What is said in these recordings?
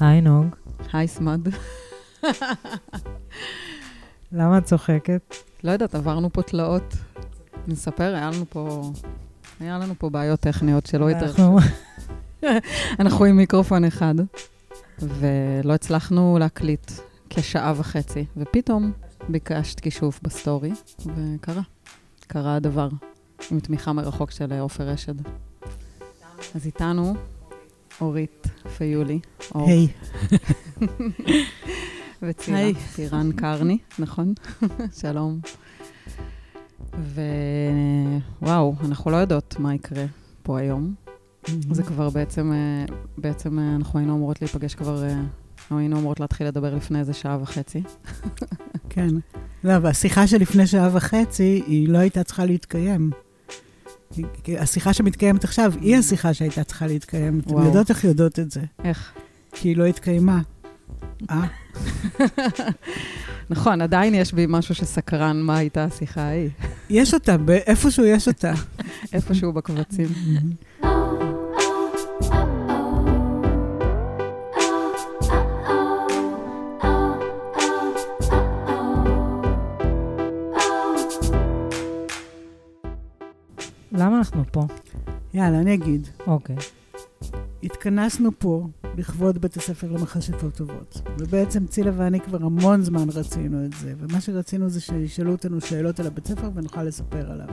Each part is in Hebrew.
היי נוג, היי סמד. למה את צוחקת? לא יודעת, עברנו פה תלאות. נספר, היה לנו פה... היה לנו פה בעיות טכניות שלא התארחו. אנחנו- אנחנו עם מיקרופון אחד, ולא הצלחנו להקליט כשעה וחצי, ופתאום ביקשת כישוף ב story, וקרה. קרה הדבר, עם תמיכה מרחוק של עופר אשד. אז איתנו אורית פיולי. היי. וצירה, היי. צירן קרני, נכון? שלום. ווואו, אנחנו לא יודעות מה יקרה פה היום. זה כבר בעצם, אה, בעצם אה, אנחנו היינו אמורות להיפגש כבר, אה, היינו אמורות להתחיל לדבר לפני איזה שעה וחצי. כן. לא, והשיחה שלפני שעה וחצי, היא לא הייתה צריכה להתקיים. השיחה שמתקיימת עכשיו, היא השיחה שהייתה צריכה להתקיים. אתם. יודעות איך יודעות את זה? איך? כי היא לא התקיימה. אה? נכון, עדיין יש בי משהו שסקרן מה הייתה השיחה ההיא, יש אותה, איפשהו יש אותה. איפשהו בקבצים. למה אנחנו פה? יאללה, אני אגיד. אוקיי. התכנסנו פה לכבוד בית הספר למכשפות טובות. ובעצם צילה ואני כבר המון זמן רצינו את זה, ומה שרצינו זה שישאלו אותנו שאלות על הבית ספר ונוכל לספר עליו.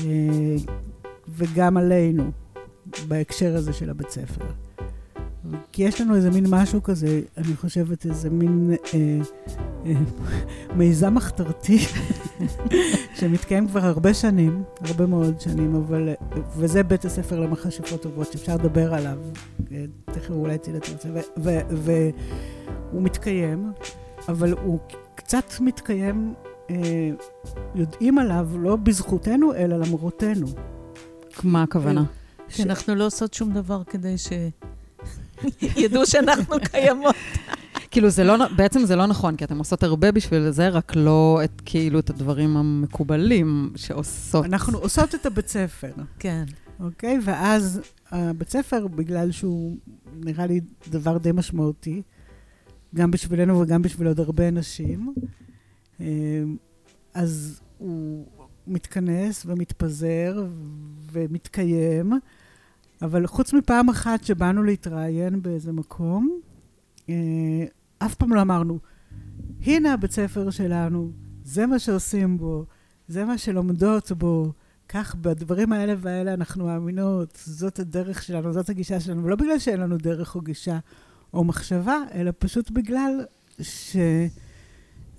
אה, וגם עלינו, בהקשר הזה של הבית ספר. כי יש לנו איזה מין משהו כזה, אני חושבת, איזה מין אה, אה, מיזם מחתרתי שמתקיים כבר הרבה שנים, הרבה מאוד שנים, אבל, וזה בית הספר למכשפות טובות, שאפשר לדבר עליו, אה, תכף אולי צילה תרצה, והוא מתקיים, אבל הוא קצת מתקיים, אה, יודעים עליו לא בזכותנו, אלא למרותנו. מה הכוונה? ש- שאנחנו לא עושות שום דבר כדי ש... ידעו שאנחנו קיימות. כאילו, זה לא, בעצם זה לא נכון, כי אתן עושות הרבה בשביל זה, רק לא את, כאילו, את הדברים המקובלים שעושות. אנחנו עושות את הבית ספר. כן. אוקיי? ואז הבית ספר, בגלל שהוא נראה לי דבר די משמעותי, גם בשבילנו וגם בשביל עוד הרבה אנשים, אה, אז הוא מתכנס ומתפזר ומתקיים, אבל חוץ מפעם אחת שבאנו להתראיין באיזה מקום, אה, אף פעם לא אמרנו, הנה הבית ספר שלנו, זה מה שעושים בו, זה מה שלומדות בו, כך בדברים האלה והאלה אנחנו מאמינות, זאת הדרך שלנו, זאת הגישה שלנו, ולא בגלל שאין לנו דרך או גישה או מחשבה, אלא פשוט בגלל ש...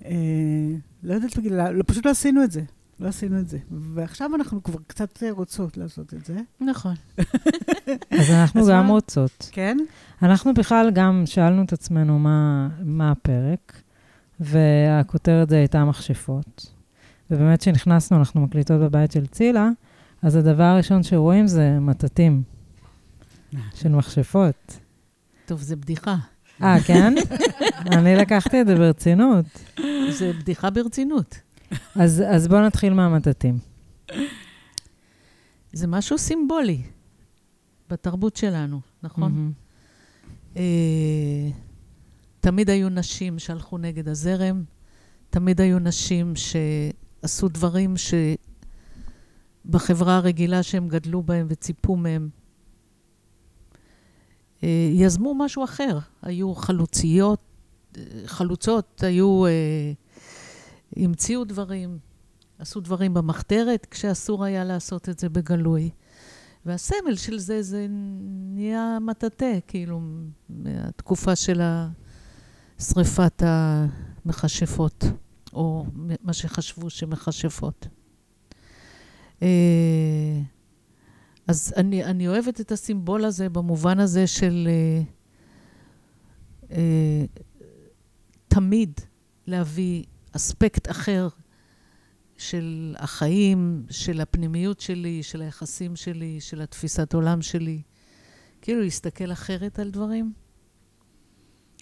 אה, לא יודעת לא, לא, פשוט לא עשינו את זה. לא עשינו את זה. ועכשיו אנחנו כבר קצת רוצות לעשות את זה. נכון. אז אנחנו אז גם מה? רוצות. כן? אנחנו בכלל גם שאלנו את עצמנו מה, מה הפרק, והכותרת זה הייתה מכשפות. ובאמת כשנכנסנו, אנחנו מקליטות בבית של צילה, אז הדבר הראשון שרואים זה מטטים של מכשפות. טוב, זה בדיחה. אה, כן? אני לקחתי את זה ברצינות. זה בדיחה ברצינות. אז, אז בואו נתחיל מהמטטים. זה משהו סימבולי בתרבות שלנו, נכון? מהמם. אה, תמיד היו נשים שהלכו נגד הזרם, תמיד היו נשים שעשו דברים שבחברה הרגילה שהם גדלו בהם וציפו מהם. אה, יזמו משהו אחר, היו חלוציות, אה, חלוצות, היו, אה, המציאו דברים, עשו דברים במחתרת כשאסור היה לעשות את זה בגלוי. והסמל של זה, זה נהיה מטאטא, כאילו, מהתקופה של שריפת המכשפות, או מה שחשבו שמכשפות. אה, אז אני, אני אוהבת את הסימבול הזה במובן הזה של אה, אה, תמיד להביא אספקט אחר של החיים, של הפנימיות שלי, של היחסים שלי, של התפיסת עולם שלי. כאילו להסתכל אחרת על דברים,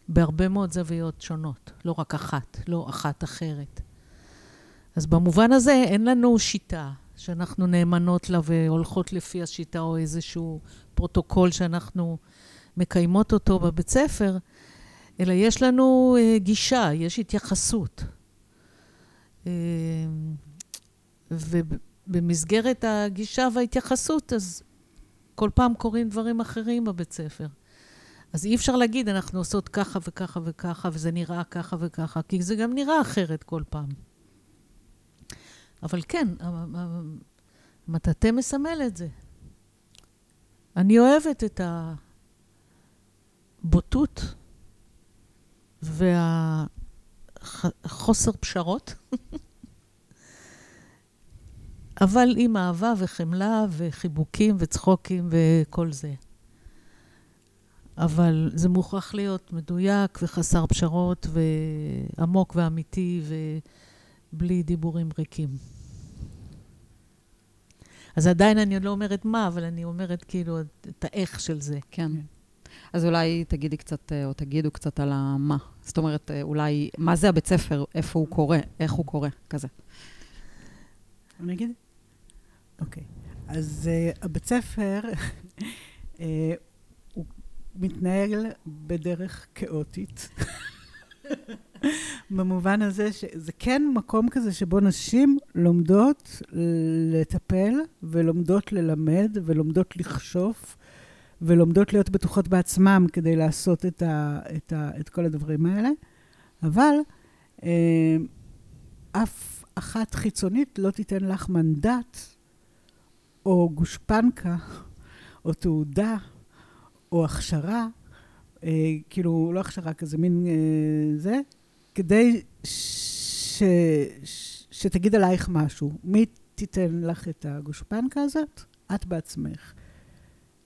בהרבה מאוד זוויות שונות, לא רק אחת, לא אחת אחרת. אז במובן הזה אין לנו שיטה שאנחנו נאמנות לה והולכות לפי השיטה או איזשהו פרוטוקול שאנחנו מקיימות אותו בבית ספר, אלא יש לנו אה, גישה, יש התייחסות. אה, ובמסגרת הגישה וההתייחסות, אז כל פעם קורים דברים אחרים בבית ספר. אז אי אפשר להגיד, אנחנו עושות ככה וככה וככה, וזה נראה ככה וככה, כי זה גם נראה אחרת כל פעם. אבל כן, המטאטא מסמל את זה. אני אוהבת את הבוטות והחוסר פשרות, אבל עם אהבה וחמלה וחיבוקים וצחוקים וכל זה. אבל זה מוכרח להיות מדויק וחסר פשרות ועמוק ואמיתי ובלי דיבורים ריקים. אז עדיין אני עוד לא אומרת מה, אבל אני אומרת כאילו את האיך של זה. כן. אז אולי תגידי קצת, או תגידו קצת על המה. זאת אומרת, אולי, מה זה הבית ספר, איפה הוא קורה, איך הוא קורה, כזה. אני אגיד? אוקיי. אז uh, הבית ספר, uh, הוא מתנהל בדרך כאוטית. במובן הזה שזה כן מקום כזה שבו נשים לומדות לטפל ולומדות ללמד ולומדות לכשוף ולומדות להיות בטוחות בעצמם כדי לעשות את, ה, את, ה, את כל הדברים האלה. אבל אה, אף אחת חיצונית לא תיתן לך מנדט או גושפנקה או תעודה או הכשרה אה, כאילו, לא הכשרה כזה, מין אה, זה, כדי ש, ש, שתגיד עלייך משהו. מי תיתן לך את הגושפנקה הזאת? את בעצמך.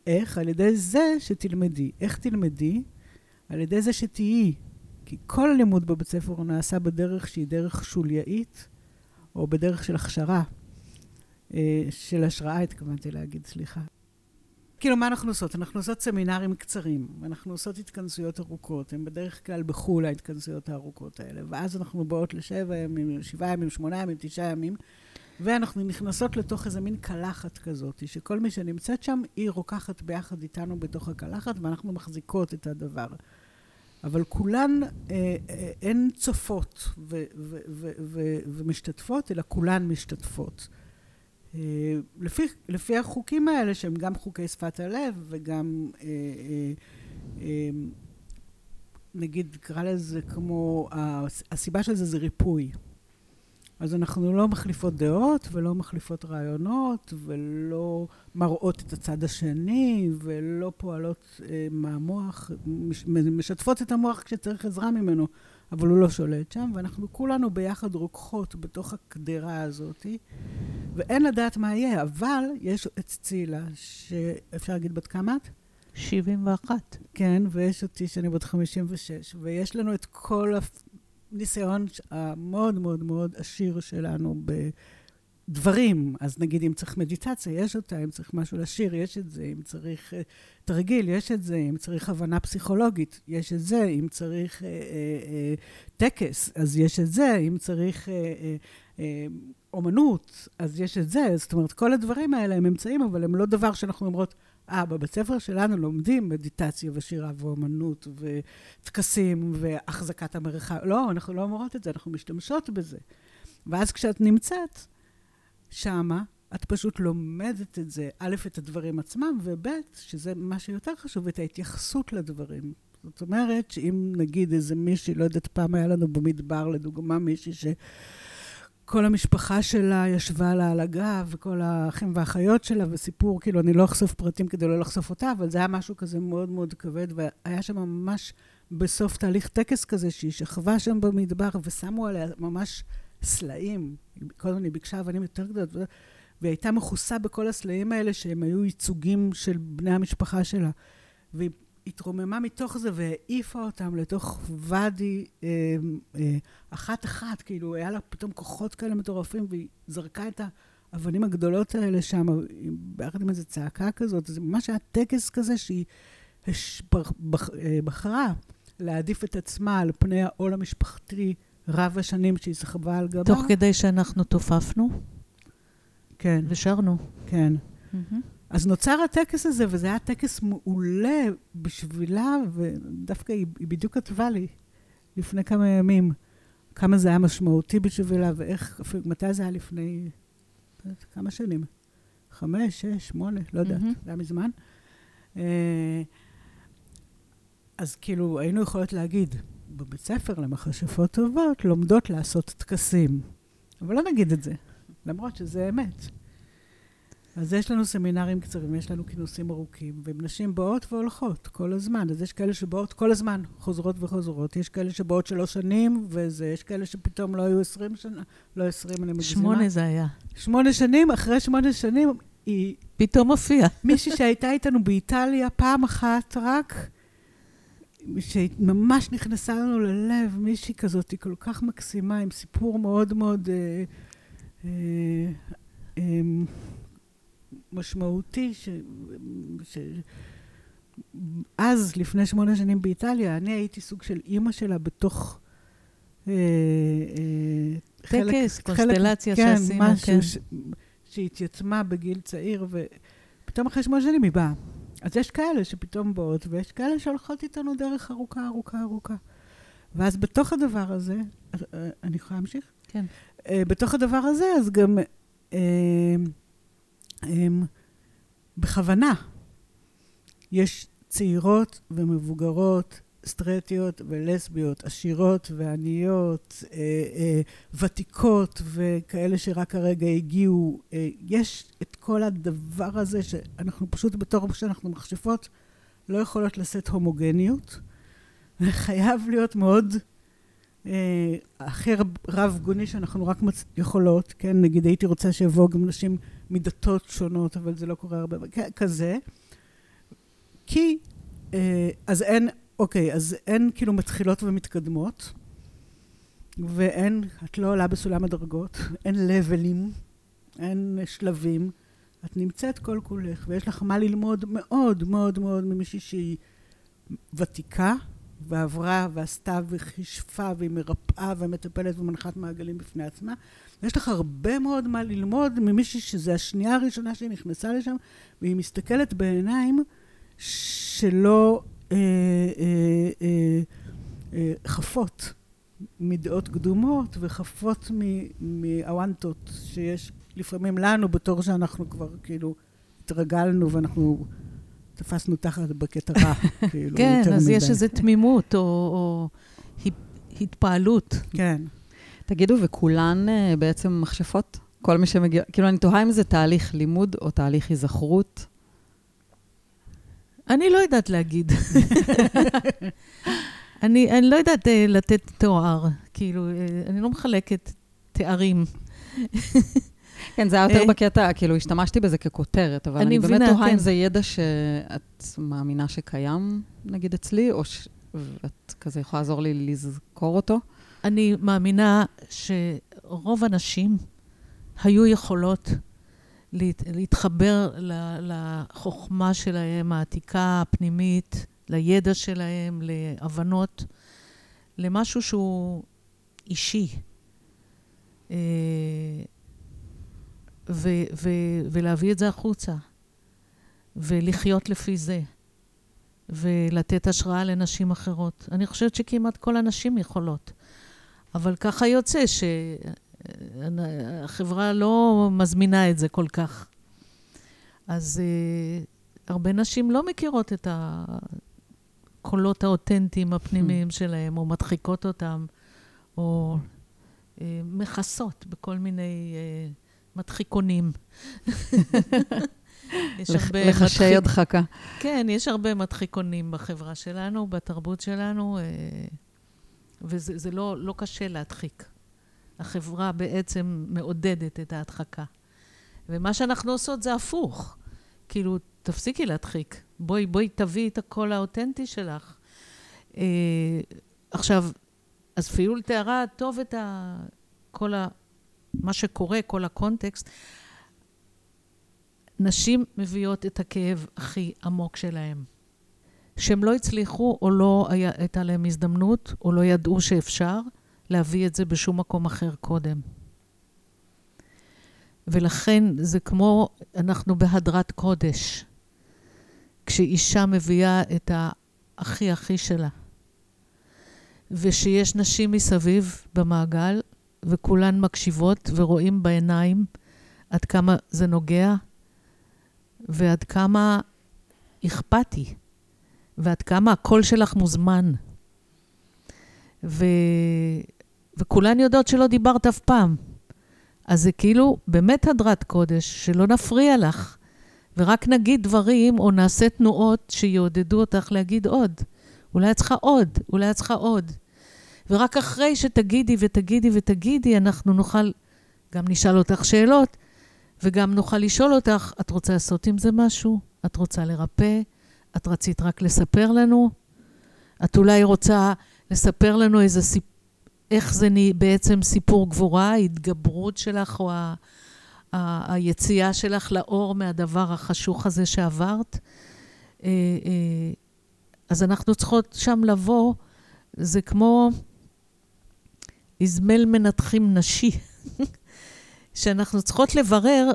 איך? על ידי זה שתלמדי. איך תלמדי? על ידי זה שתהיי. כי כל הלימוד בבית ספר נעשה בדרך שהיא דרך שוליאית, או בדרך של הכשרה. אה, של השראה התכוונתי להגיד, סליחה. כאילו, מה אנחנו עושות? אנחנו עושות סמינרים קצרים, אנחנו עושות התכנסויות ארוכות, הן בדרך כלל בחו"ל ההתכנסויות הארוכות האלה, ואז אנחנו באות לשבע ימים, שבעה ימים, שמונה ימים, תשעה ימים, ואנחנו נכנסות לתוך איזה מין קלחת כזאת, שכל מי שנמצאת שם, היא רוקחת ביחד איתנו בתוך הקלחת, ואנחנו מחזיקות את הדבר. אבל כולן, אה, אה, הן צופות ו- ו- ו- ו- ומשתתפות, אלא כולן משתתפות. אה, לפי, לפי החוקים האלה, שהם גם חוקי שפת הלב וגם, אה, אה, נגיד, נקרא לזה כמו, הסיבה של זה זה ריפוי. אז אנחנו לא מחליפות דעות ולא מחליפות רעיונות ולא מראות את הצד השני ולא פועלות אה, מהמוח, מש, משתפות את המוח כשצריך עזרה ממנו, אבל הוא לא שולט שם, ואנחנו כולנו ביחד רוקחות בתוך הקדרה הזאתי. ואין לדעת מה יהיה, אבל יש את צילה, שאפשר להגיד בת כמה את? 71. כן, ויש אותי שאני בת 56, ויש לנו את כל הניסיון המאוד מאוד מאוד עשיר שלנו בדברים. אז נגיד, אם צריך מדיטציה, יש אותה, אם צריך משהו לשיר, יש את זה, אם צריך uh, תרגיל, יש את זה, אם צריך הבנה פסיכולוגית, יש את זה, אם צריך uh, uh, uh, טקס, אז יש את זה, אם צריך... Uh, uh, uh, אומנות, אז יש את זה. זאת אומרת, כל הדברים האלה הם אמצעים, אבל הם לא דבר שאנחנו אומרות, אה, בבית ספר שלנו לומדים מדיטציה ושירה ואומנות וטקסים והחזקת המרחב. לא, אנחנו לא אומרות את זה, אנחנו משתמשות בזה. ואז כשאת נמצאת שמה, את פשוט לומדת את זה, א', את הדברים עצמם, וב', שזה מה שיותר חשוב, את ההתייחסות לדברים. זאת אומרת, שאם נגיד איזה מישהי, לא יודעת, פעם היה לנו במדבר, לדוגמה, מישהי ש... כל המשפחה שלה ישבה לה על הגב, וכל האחים והאחיות שלה, וסיפור, כאילו, אני לא אחשוף פרטים כדי לא לחשוף אותה, אבל זה היה משהו כזה מאוד מאוד כבד, והיה שם ממש בסוף תהליך טקס כזה, שהיא שכבה שם במדבר, ושמו עליה ממש סלעים. קודם היא ביקשה אבנים יותר גדולות, והיא הייתה מכוסה בכל הסלעים האלה, שהם היו ייצוגים של בני המשפחה שלה. והיא התרוממה מתוך זה והעיפה אותם לתוך ואדי אה, אה, אחת-אחת, כאילו, היה לה פתאום כוחות כאלה מטורפים, והיא זרקה את האבנים הגדולות האלה שם, ביחד עם איזו צעקה כזאת. זה ממש היה טקס כזה שהיא אה, בחרה להעדיף את עצמה על פני העול המשפחתי רב השנים שהיא סחבה על גבה. תוך כדי שאנחנו תופפנו? כן. ושרנו. כן. Mm-hmm. אז נוצר הטקס הזה, וזה היה טקס מעולה בשבילה, ודווקא היא, היא בדיוק כתבה לי לפני כמה ימים, כמה זה היה משמעותי בשבילה, ואיך, אפילו, מתי זה היה לפני, לא כמה שנים? חמש, שש, שמונה, לא יודעת, mm-hmm. זה היה מזמן. אה, אז כאילו, היינו יכולות להגיד, בבית ספר למכשפות טובות לומדות לעשות טקסים. אבל לא נגיד את זה, למרות שזה אמת. אז יש לנו סמינרים קצרים, יש לנו כינוסים ארוכים, ונשים באות והולכות כל הזמן. אז יש כאלה שבאות כל הזמן, חוזרות וחוזרות. יש כאלה שבאות שלוש שנים, וזה, יש כאלה שפתאום לא היו עשרים שנה, לא עשרים, אני מגזימה. שמונה זה היה. שמונה שנים, אחרי שמונה שנים, היא... פתאום הופיעה. מישהי שהייתה איתנו באיטליה פעם אחת רק, שממש נכנסה לנו ללב, מישהי כזאת, היא כל כך מקסימה, עם סיפור מאוד מאוד אה, אה, אה, משמעותי, ש... ש... אז, לפני שמונה שנים באיטליה, אני הייתי סוג של אימא שלה בתוך... אה, אה, טקס, קונסטלציה כן, שעשינו, משהו כן. ש... שהתייצמה בגיל צעיר, ופתאום אחרי שמונה שנים היא באה. אז יש כאלה שפתאום באות, ויש כאלה שהולכות איתנו דרך ארוכה, ארוכה, ארוכה. ואז בתוך הדבר הזה, אה, אני יכולה להמשיך? כן. בתוך הדבר הזה, אז גם... בכוונה. יש צעירות ומבוגרות, סטרטיות ולסביות, עשירות ועניות, אה, אה, ותיקות וכאלה שרק הרגע הגיעו. אה, יש את כל הדבר הזה שאנחנו פשוט בתור שאנחנו מכשפות לא יכולות לשאת הומוגניות. חייב להיות מאוד אה, הכי רב גוני שאנחנו רק מצ... יכולות, כן? נגיד הייתי רוצה שיבואו גם נשים מדתות שונות, אבל זה לא קורה הרבה, כזה. כי, אה, אז אין, אוקיי, אז אין כאילו מתחילות ומתקדמות, ואין, את לא עולה בסולם הדרגות, אין לבלים, אין שלבים. את נמצאת כל כולך, ויש לך מה ללמוד מאוד מאוד מאוד ממישהי שהיא ותיקה, ועברה ועשתה וחישפה והיא מרפאה ומטפלת ומנחת מעגלים בפני עצמה. ויש לך הרבה מאוד מה ללמוד ממישהי שזו השנייה הראשונה שהיא נכנסה לשם, והיא מסתכלת בעיניים שלא אה, אה, אה, אה, חפות מדעות קדומות וחפות מהוואנטות שיש לפעמים לנו בתור שאנחנו כבר כאילו התרגלנו ואנחנו תפסנו תחת בקטע רע, כאילו, כן, אז יש איזו תמימות או, או התפעלות. כן. תגידו, וכולן uh, בעצם מכשפות? כל מי שמגיע, כאילו, אני תוהה אם זה תהליך לימוד או תהליך היזכרות. אני לא יודעת להגיד. אני, אני לא יודעת uh, לתת תואר, כאילו, uh, אני לא מחלקת תארים. כן, זה היה יותר אה, בקטע, כאילו, השתמשתי בזה ככותרת, אבל אני באמת תוהה אם כן. זה ידע שאת מאמינה שקיים, נגיד, אצלי, או שאת כזה יכולה לעזור לי לזכור אותו. אני מאמינה שרוב הנשים היו יכולות להת, להתחבר לחוכמה שלהם, העתיקה, הפנימית, לידע שלהם, להבנות, למשהו שהוא אישי. אה, ו- ו- ולהביא את זה החוצה, ולחיות לפי זה, ולתת השראה לנשים אחרות. אני חושבת שכמעט כל הנשים יכולות, אבל ככה יוצא שהחברה לא מזמינה את זה כל כך. אז uh, הרבה נשים לא מכירות את הקולות האותנטיים הפנימיים שלהם, או מדחיקות אותם, או uh, מכסות בכל מיני... Uh, מדחיקונים. יש הרבה... לחשי הדחקה. כן, יש הרבה מדחיקונים בחברה שלנו, בתרבות שלנו, אה, וזה לא, לא קשה להדחיק. החברה בעצם מעודדת את ההדחקה. ומה שאנחנו עושות זה הפוך. כאילו, תפסיקי להדחיק. בואי, בואי תביאי את הקול האותנטי שלך. אה, עכשיו, אז פיול תיארה טוב את ה... כל ה... מה שקורה, כל הקונטקסט, נשים מביאות את הכאב הכי עמוק שלהם. שהם לא הצליחו, או לא היה, הייתה להם הזדמנות, או לא ידעו שאפשר להביא את זה בשום מקום אחר קודם. ולכן זה כמו, אנחנו בהדרת קודש. כשאישה מביאה את הכי הכי שלה. ושיש נשים מסביב במעגל, וכולן מקשיבות ורואים בעיניים עד כמה זה נוגע, ועד כמה אכפתי, ועד כמה הקול שלך מוזמן. ו... וכולן יודעות שלא דיברת אף פעם. אז זה כאילו באמת הדרת קודש, שלא נפריע לך, ורק נגיד דברים או נעשה תנועות שיעודדו אותך להגיד עוד. אולי את צריכה עוד, אולי את צריכה עוד. ורק אחרי שתגידי ותגידי ותגידי, אנחנו נוכל, גם נשאל אותך שאלות, וגם נוכל לשאול אותך, את רוצה לעשות עם זה משהו? את רוצה לרפא? את רצית רק לספר לנו? את אולי רוצה לספר לנו איזה סיפור, איך זה בעצם סיפור גבורה, ההתגברות שלך או ה... ה... היציאה שלך לאור מהדבר החשוך הזה שעברת. אה, אה, אז אנחנו צריכות שם לבוא, זה כמו איזמל מנתחים נשי, שאנחנו צריכות לברר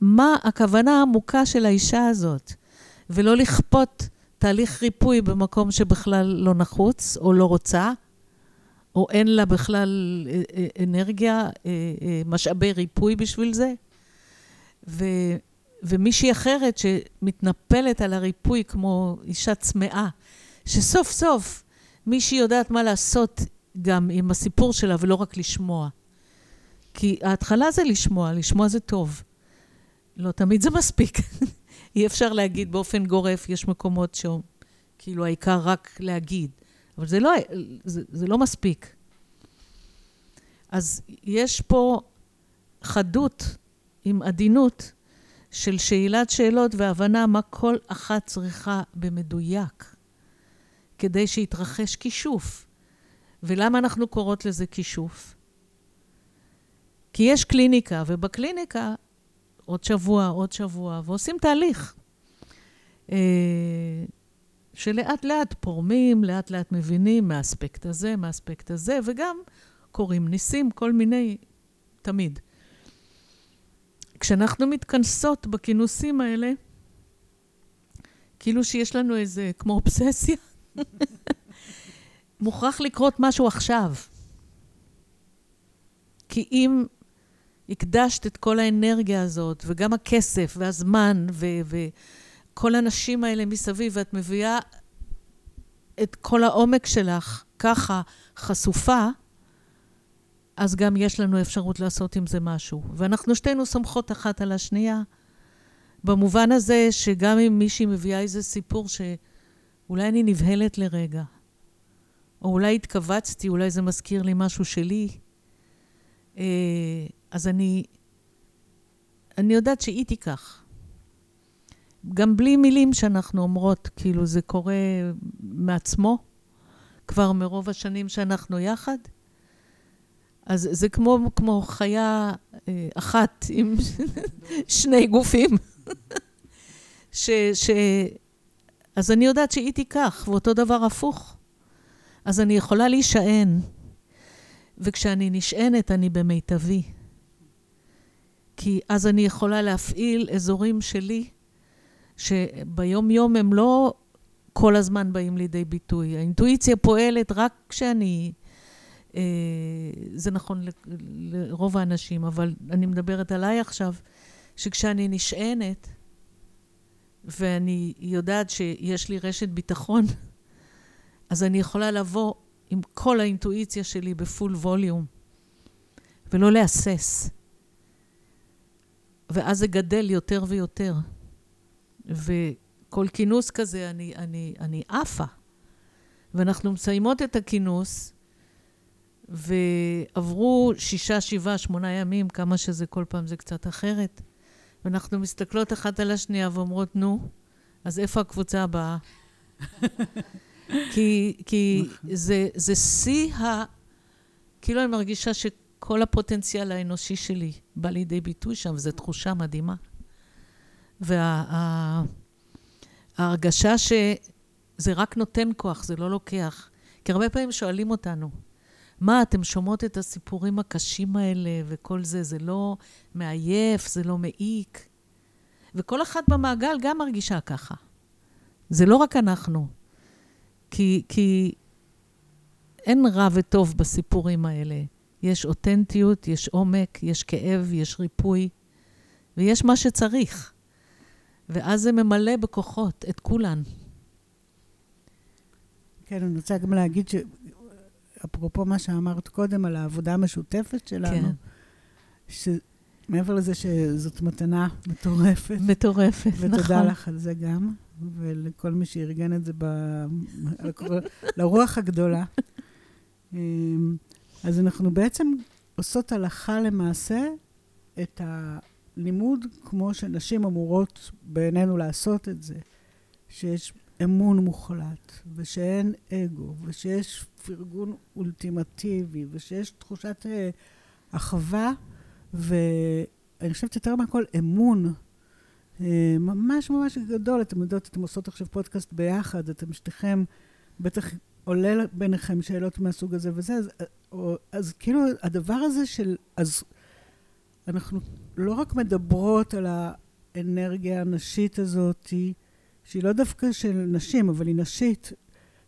מה הכוונה העמוקה של האישה הזאת, ולא לכפות תהליך ריפוי במקום שבכלל לא נחוץ או לא רוצה, או אין לה בכלל אה, אה, אנרגיה, אה, משאבי ריפוי בשביל זה. ו, ומישהי אחרת שמתנפלת על הריפוי כמו אישה צמאה, שסוף סוף מישהי יודעת מה לעשות גם עם הסיפור שלה ולא רק לשמוע. כי ההתחלה זה לשמוע, לשמוע זה טוב. לא תמיד זה מספיק. אי אפשר להגיד באופן גורף, יש מקומות שכאילו העיקר רק להגיד. אבל זה לא, זה, זה לא מספיק. אז יש פה חדות עם עדינות של שאלת שאלות והבנה מה כל אחת צריכה במדויק כדי שיתרחש כישוף. ולמה אנחנו קוראות לזה כישוף? כי יש קליניקה, ובקליניקה עוד שבוע, עוד שבוע, ועושים תהליך. אה, שלאט לאט פורמים, לאט לאט מבינים מהאספקט הזה, מהאספקט הזה, וגם קורים ניסים, כל מיני, תמיד. כשאנחנו מתכנסות בכינוסים האלה, כאילו שיש לנו איזה, כמו אובססיה, מוכרח לקרות משהו עכשיו. כי אם הקדשת את כל האנרגיה הזאת, וגם הכסף, והזמן, וכל הנשים האלה מסביב, ואת מביאה את כל העומק שלך ככה חשופה, אז גם יש לנו אפשרות לעשות עם זה משהו. ואנחנו שתינו סומכות אחת על השנייה, במובן הזה שגם אם מישהי מביאה איזה סיפור שאולי אני נבהלת לרגע, או אולי התכווצתי, אולי זה מזכיר לי משהו שלי, אה, אז אני, אני יודעת שהיא תיקח. גם בלי מילים שאנחנו אומרות, כאילו זה קורה מעצמו, כבר מרוב השנים שאנחנו יחד. אז זה כמו, כמו חיה אה, אחת עם שני גופים. ש, ש... אז אני יודעת שהיא תיקח, ואותו דבר הפוך. אז אני יכולה להישען, וכשאני נשענת אני במיטבי. כי אז אני יכולה להפעיל אזורים שלי, שביום-יום הם לא כל הזמן באים לידי ביטוי. האינטואיציה פועלת רק כשאני... אה, זה נכון לרוב האנשים, אבל אני מדברת עליי עכשיו, שכשאני נשענת, ואני יודעת שיש לי רשת ביטחון, אז אני יכולה לבוא עם כל האינטואיציה שלי בפול ווליום, ולא להסס. ואז זה גדל יותר ויותר. וכל כינוס כזה, אני, אני, אני עפה. ואנחנו מסיימות את הכינוס, ועברו שישה, שבעה, שמונה ימים, כמה שזה כל פעם זה קצת אחרת. ואנחנו מסתכלות אחת על השנייה ואומרות, נו, אז איפה הקבוצה הבאה? כי, כי זה, זה שיא ה... כאילו אני מרגישה שכל הפוטנציאל האנושי שלי בא לידי ביטוי שם, וזו תחושה מדהימה. וההרגשה שזה רק נותן כוח, זה לא לוקח. כי הרבה פעמים שואלים אותנו, מה, אתם שומעות את הסיפורים הקשים האלה וכל זה, זה לא מעייף, זה לא מעיק. וכל אחת במעגל גם מרגישה ככה. זה לא רק אנחנו. כי, כי אין רע וטוב בסיפורים האלה. יש אותנטיות, יש עומק, יש כאב, יש ריפוי, ויש מה שצריך. ואז זה ממלא בכוחות את כולן. כן, אני רוצה גם להגיד שאפרופו מה שאמרת קודם על העבודה המשותפת שלנו, כן. שמעבר לזה שזאת מתנה מטורפת. מטורפת, ותודה נכון. ותודה לך על זה גם, ולכל מי שארגן את זה ב... לרוח הגדולה. אז אנחנו בעצם עושות הלכה למעשה את הלימוד כמו שנשים אמורות בעינינו לעשות את זה, שיש אמון מוחלט, ושאין אגו, ושיש פרגון אולטימטיבי, ושיש תחושת אה, אחווה, ואני חושבת יותר מהכל אמון. אה, ממש ממש גדול. אתם יודעות, אתם עושות עכשיו פודקאסט ביחד, אתם שתיכם, בטח עולה ביניכם שאלות מהסוג הזה וזה, אז, או, אז כאילו הדבר הזה של, אז אנחנו לא רק מדברות על האנרגיה הנשית הזאת, שהיא לא דווקא של נשים, אבל היא נשית,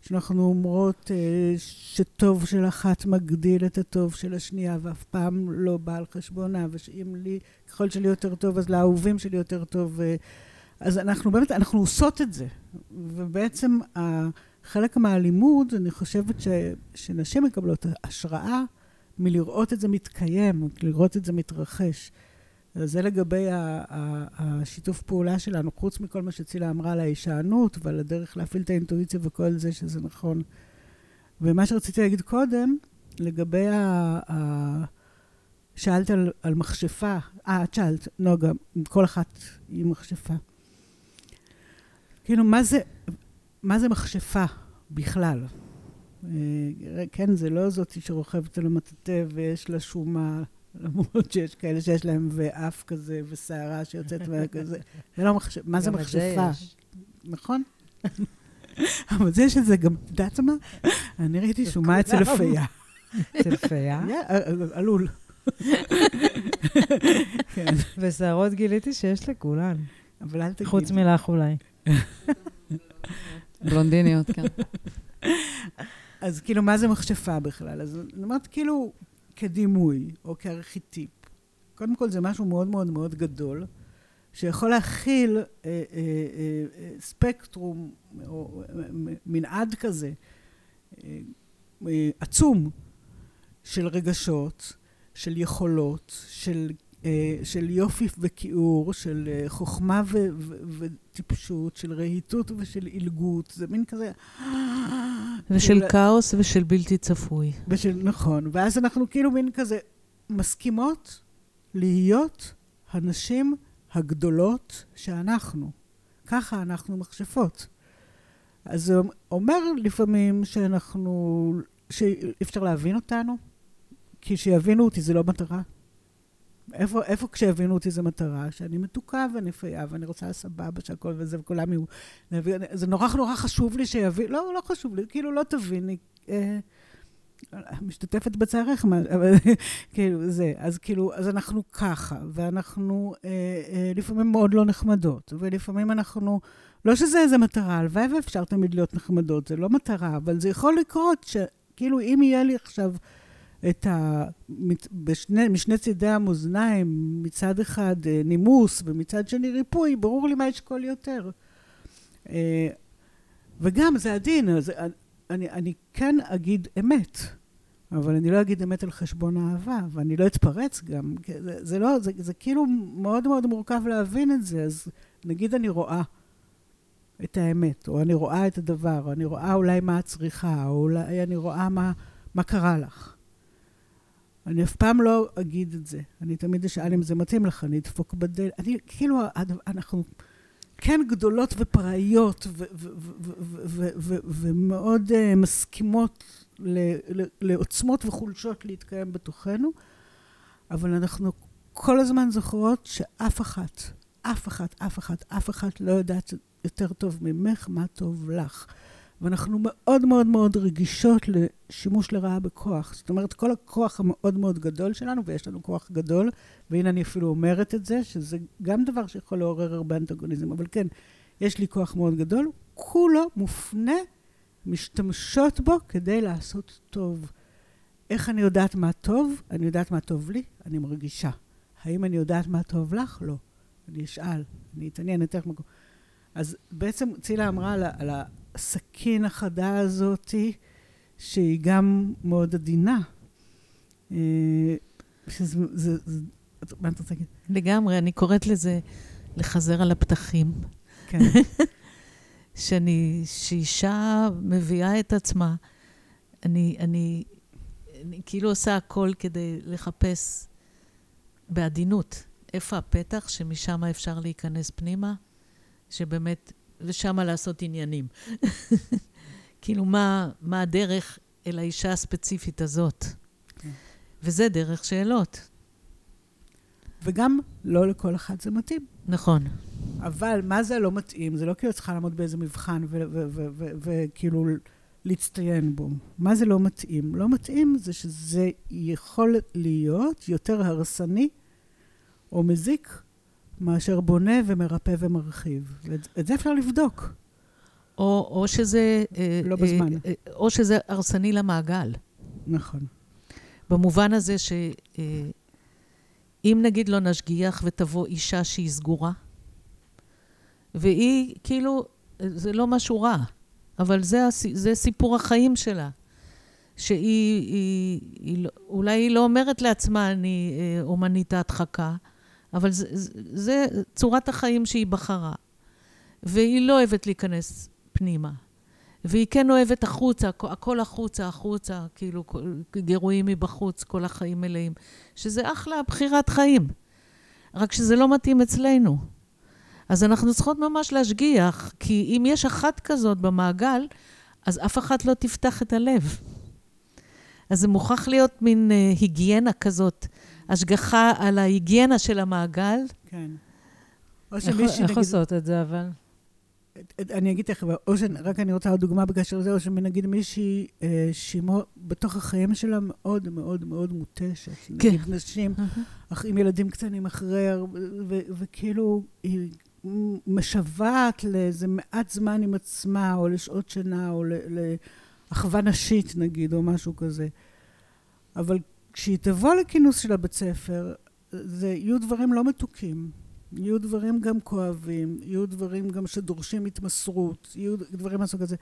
שאנחנו אומרות אה, שטוב של אחת מגדיל את הטוב של השנייה, ואף פעם לא בא על חשבונה, ושאם לי, ככל שלי יותר טוב, אז לאהובים שלי יותר טוב. אה, אז אנחנו באמת, אנחנו עושות את זה. ובעצם חלק מהלימוד, אני חושבת ש, שנשים מקבלות השראה מלראות את זה מתקיים, לראות את זה מתרחש. זה לגבי השיתוף פעולה שלנו, חוץ מכל מה שצילה אמרה על ההישענות ועל הדרך להפעיל את האינטואיציה וכל זה, שזה נכון. ומה שרציתי להגיד קודם, לגבי ה... ה שאלת על, על מכשפה, אה, את שאלת, נוגה, כל אחת היא מכשפה. כאילו, מה זה, מה זה מכשפה בכלל? אה, כן, זה לא זאתי שרוכבת על המטאטא ויש לה שומה למרות שיש כאלה שיש להם ואף כזה, ושערה שיוצאת מה כזה. זה לא מחשב, מה זה מכשפה? נכון? אבל זה שזה גם, את יודעת מה? אני ראיתי שומה אצל פייה. אצל פייה? עלול. כן. ושערות גיליתי שיש לכולן. אבל אל תגיד. חוץ מלך אולי. בלונדיניות, כן. אז כאילו, מה זה מכשפה בכלל? אז אני אומרת, כאילו, כדימוי או כארכיטיפ. קודם כל זה משהו מאוד מאוד מאוד גדול, שיכול להכיל אה, אה, אה, אה ספקטרום או אה, מנעד כזה אה, עצום של רגשות, של יכולות, של, של יופי וכיעור, של אה, חוכמה ו, ו, וטיפשות, של רהיטות ושל עילגות. זה מין כזה... ושל כאוס ושל בלתי צפוי. ושל, נכון. ואז אנחנו כאילו מין כזה מסכימות להיות הנשים הגדולות שאנחנו. ככה אנחנו מכשפות. אז זה אומר לפעמים שאנחנו, שאי אפשר להבין אותנו, כי שיבינו אותי זה לא מטרה. איפה, איפה כשיבינו אותי זו מטרה? שאני מתוקה ונפיה, ואני רוצה סבבה שהכל וזה, וכולם יהיו... זה נורא נורא חשוב לי שיבין... לא, לא חשוב לי, כאילו, לא תביני. אה, משתתפת בצערך, אבל כאילו, זה. אז כאילו, אז אנחנו ככה, ואנחנו אה, אה, לפעמים מאוד לא נחמדות, ולפעמים אנחנו... לא שזה איזה מטרה, הלוואי ואפשר תמיד להיות נחמדות, זה לא מטרה, אבל זה יכול לקרות שכאילו, אם יהיה לי עכשיו... את ה... בשני, משני צידי המאזניים, מצד אחד אה, נימוס ומצד שני ריפוי, ברור לי מה ישקול יותר. אה, וגם, זה הדין, אז אני, אני כן אגיד אמת, אבל אני לא אגיד אמת על חשבון האהבה, ואני לא אתפרץ גם. זה, זה לא, זה, זה כאילו מאוד מאוד מורכב להבין את זה, אז נגיד אני רואה את האמת, או אני רואה את הדבר, או אני רואה אולי מה את צריכה, או אולי אני רואה מה, מה קרה לך. אני אף פעם לא אגיד את זה. אני תמיד אשאל אם זה מתאים לך, אני אדפוק בדלת. אני, כאילו, אנחנו כן גדולות ופראיות ומאוד uh, מסכימות לעוצמות וחולשות להתקיים בתוכנו, אבל אנחנו כל הזמן זוכרות שאף אחת, אף אחת, אף אחת, אף אחת לא יודעת יותר טוב ממך מה טוב לך. ואנחנו מאוד מאוד מאוד רגישות לשימוש לרעה בכוח. זאת אומרת, כל הכוח המאוד מאוד גדול שלנו, ויש לנו כוח גדול, והנה אני אפילו אומרת את זה, שזה גם דבר שיכול לעורר הרבה אנטגוניזם, אבל כן, יש לי כוח מאוד גדול, כולו מופנה, משתמשות בו כדי לעשות טוב. איך אני יודעת מה טוב? אני יודעת מה טוב לי, אני מרגישה. האם אני יודעת מה טוב לך? לא. אני אשאל, אני אתעניין יותר מקום. אז בעצם צילה אמרה על, על הסכין החדה הזאתי, שהיא גם מאוד עדינה. אה, שזה, זה, זה, מה את רוצה להגיד? לגמרי, אני קוראת לזה לחזר על הפתחים. כן. שאני, שאישה מביאה את עצמה, אני, אני, אני כאילו עושה הכל כדי לחפש בעדינות איפה הפתח שמשם אפשר להיכנס פנימה, שבאמת, ושם לעשות עניינים. כאילו, מה, מה הדרך אל האישה הספציפית הזאת? כן. וזה דרך שאלות. וגם לא לכל אחד זה מתאים. נכון. אבל מה זה לא מתאים? זה לא כאילו צריכה לעמוד באיזה מבחן וכאילו להצטיין בו. מה זה לא מתאים? לא מתאים זה שזה יכול להיות יותר הרסני או מזיק מאשר בונה ומרפא ומרחיב. ואת זה אפשר לבדוק. או, או שזה... לא אה, בזמן. אה, או שזה הרסני למעגל. נכון. במובן הזה שאם אה, נגיד לא נשגיח ותבוא אישה שהיא סגורה, והיא כאילו, זה לא משהו רע, אבל זה, זה סיפור החיים שלה. שהיא, היא, היא, לא, אולי היא לא אומרת לעצמה, אני אה, אומנית ההדחקה, אבל זה, זה, זה צורת החיים שהיא בחרה. והיא לא אוהבת להיכנס פנימה. והיא כן אוהבת החוצה, הכל החוצה, החוצה, כאילו גירויים מבחוץ, כל החיים מלאים. שזה אחלה בחירת חיים. רק שזה לא מתאים אצלנו. אז אנחנו צריכות ממש להשגיח, כי אם יש אחת כזאת במעגל, אז אף אחת לא תפתח את הלב. אז זה מוכרח להיות מין uh, היגיינה כזאת, השגחה על ההיגיינה של המעגל. כן. איך עושות את זה, אבל? אני אגיד תכף, או שרק אני רוצה עוד דוגמה בקשר לזה, או שנגיד מישהי אה, שימו בתוך החיים שלה מאוד מאוד מאוד מותשת. כן. נגיד נשים, אך עם ילדים קטנים אחרי, וכאילו היא משוועת לאיזה מעט זמן עם עצמה, או לשעות שינה, או לאחווה נשית נגיד, או משהו כזה. אבל כשהיא תבוא לכינוס של הבית ספר, זה יהיו דברים לא מתוקים. יהיו דברים גם כואבים, יהיו דברים גם שדורשים התמסרות, יהיו דברים מהסוג הזה.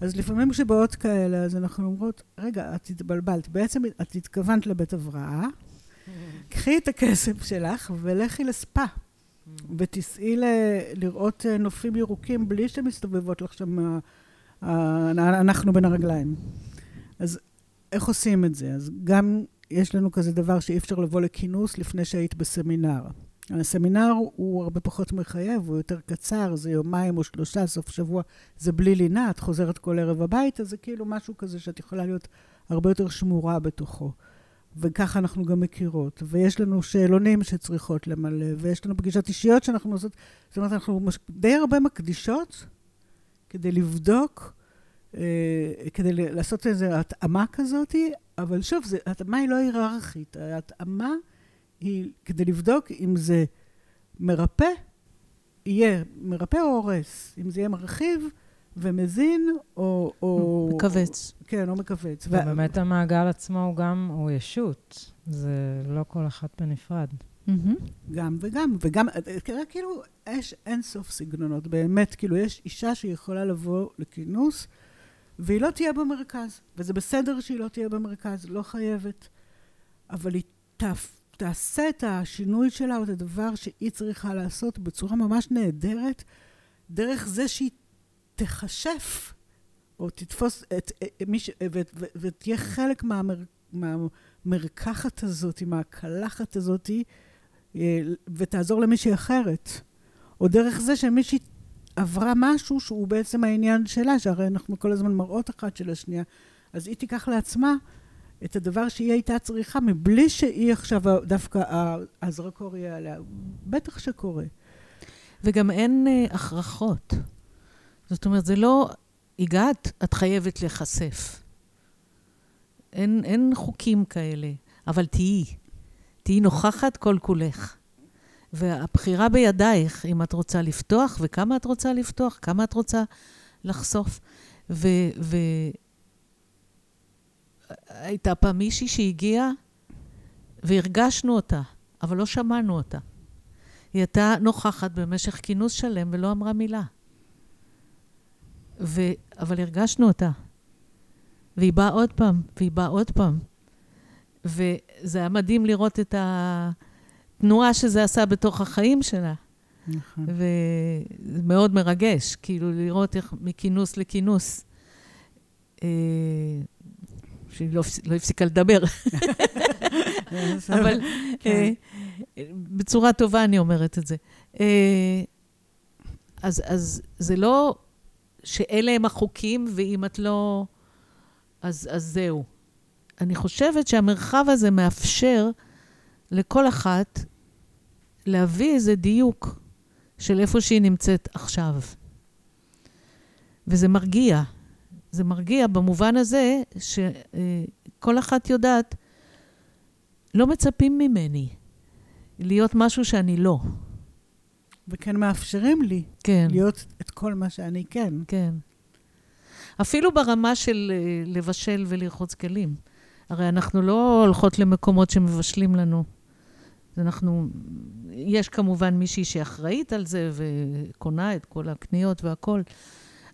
אז לפעמים כשבאות כאלה, אז אנחנו אומרות, רגע, את התבלבלת. בעצם את התכוונת לבית הבראה, קחי את הכסף שלך ולכי לספה. ותיסעי לראות אה, נופים ירוקים בלי שמסתובבות לך שם אנחנו בין הרגליים. אז איך עושים את זה? אז גם יש לנו כזה דבר שאי אפשר לבוא לכינוס לפני שהיית בסמינר. הסמינר הוא הרבה פחות מחייב, הוא יותר קצר, זה יומיים או שלושה, סוף שבוע, זה בלי לינה, את חוזרת כל ערב הביתה, זה כאילו משהו כזה שאת יכולה להיות הרבה יותר שמורה בתוכו. וככה אנחנו גם מכירות. ויש לנו שאלונים שצריכות למלא, ויש לנו פגישות אישיות שאנחנו עושות, זאת אומרת, אנחנו די הרבה מקדישות כדי לבדוק, כדי לעשות איזו התאמה כזאת, אבל שוב, זה, התאמה היא לא היררכית, ההתאמה היא כדי לבדוק אם זה מרפא, יהיה מרפא או הורס, אם זה יהיה מרחיב, ומזין, או... או מכווץ. כן, או מכווץ. ובאמת ו... המעגל עצמו הוא גם, הוא ישות. זה לא כל אחת בנפרד. גם וגם, וגם, כאילו, יש אין סוף סגנונות, באמת, כאילו, יש אישה שיכולה לבוא לכינוס, והיא לא תהיה במרכז, וזה בסדר שהיא לא תהיה במרכז, לא חייבת, אבל היא תף, תעשה את השינוי שלה, או את הדבר שהיא צריכה לעשות בצורה ממש נהדרת, דרך זה שהיא תכשף, או תתפוס את, את מי ש... ותהיה חלק מהמר, מהמרקחת הזאת, מהקלחת הזאת, אה, ותעזור למישהי אחרת. או דרך זה שמישהי עברה משהו שהוא בעצם העניין שלה, שהרי אנחנו כל הזמן מראות אחת של השנייה, אז היא תיקח לעצמה את הדבר שהיא הייתה צריכה, מבלי שהיא עכשיו דווקא הזרקור יהיה עליה. בטח שקורה. וגם אין uh, הכרחות. זאת אומרת, זה לא הגעת, את חייבת להיחשף. אין, אין חוקים כאלה, אבל תהיי. תהיי נוכחת כל כולך. והבחירה בידייך, אם את רוצה לפתוח, וכמה את רוצה לפתוח, כמה את רוצה לחשוף. ו... ו... הייתה פעם מישהי שהגיעה והרגשנו אותה, אבל לא שמענו אותה. היא הייתה נוכחת במשך כינוס שלם ולא אמרה מילה. ו... אבל הרגשנו אותה. והיא באה עוד פעם, והיא באה עוד פעם. וזה היה מדהים לראות את התנועה שזה עשה בתוך החיים שלה. נכון. וזה מאוד מרגש, כאילו לראות איך מכינוס לכינוס. אה, שהיא לא, לא הפסיקה לדבר, אבל כן. אה, בצורה טובה אני אומרת את זה. אה, אז, אז זה לא שאלה הם החוקים, ואם את לא... אז, אז זהו. אני חושבת שהמרחב הזה מאפשר לכל אחת להביא איזה דיוק של איפה שהיא נמצאת עכשיו. וזה מרגיע. זה מרגיע במובן הזה שכל אחת יודעת, לא מצפים ממני להיות משהו שאני לא. וכן מאפשרים לי כן, להיות את כל מה שאני כן. כן. אפילו ברמה של אה, לבשל ולרחוץ כלים. הרי אנחנו לא הולכות למקומות שמבשלים לנו. אנחנו, יש כמובן מישהי שאחראית על זה וקונה את כל הקניות והכול,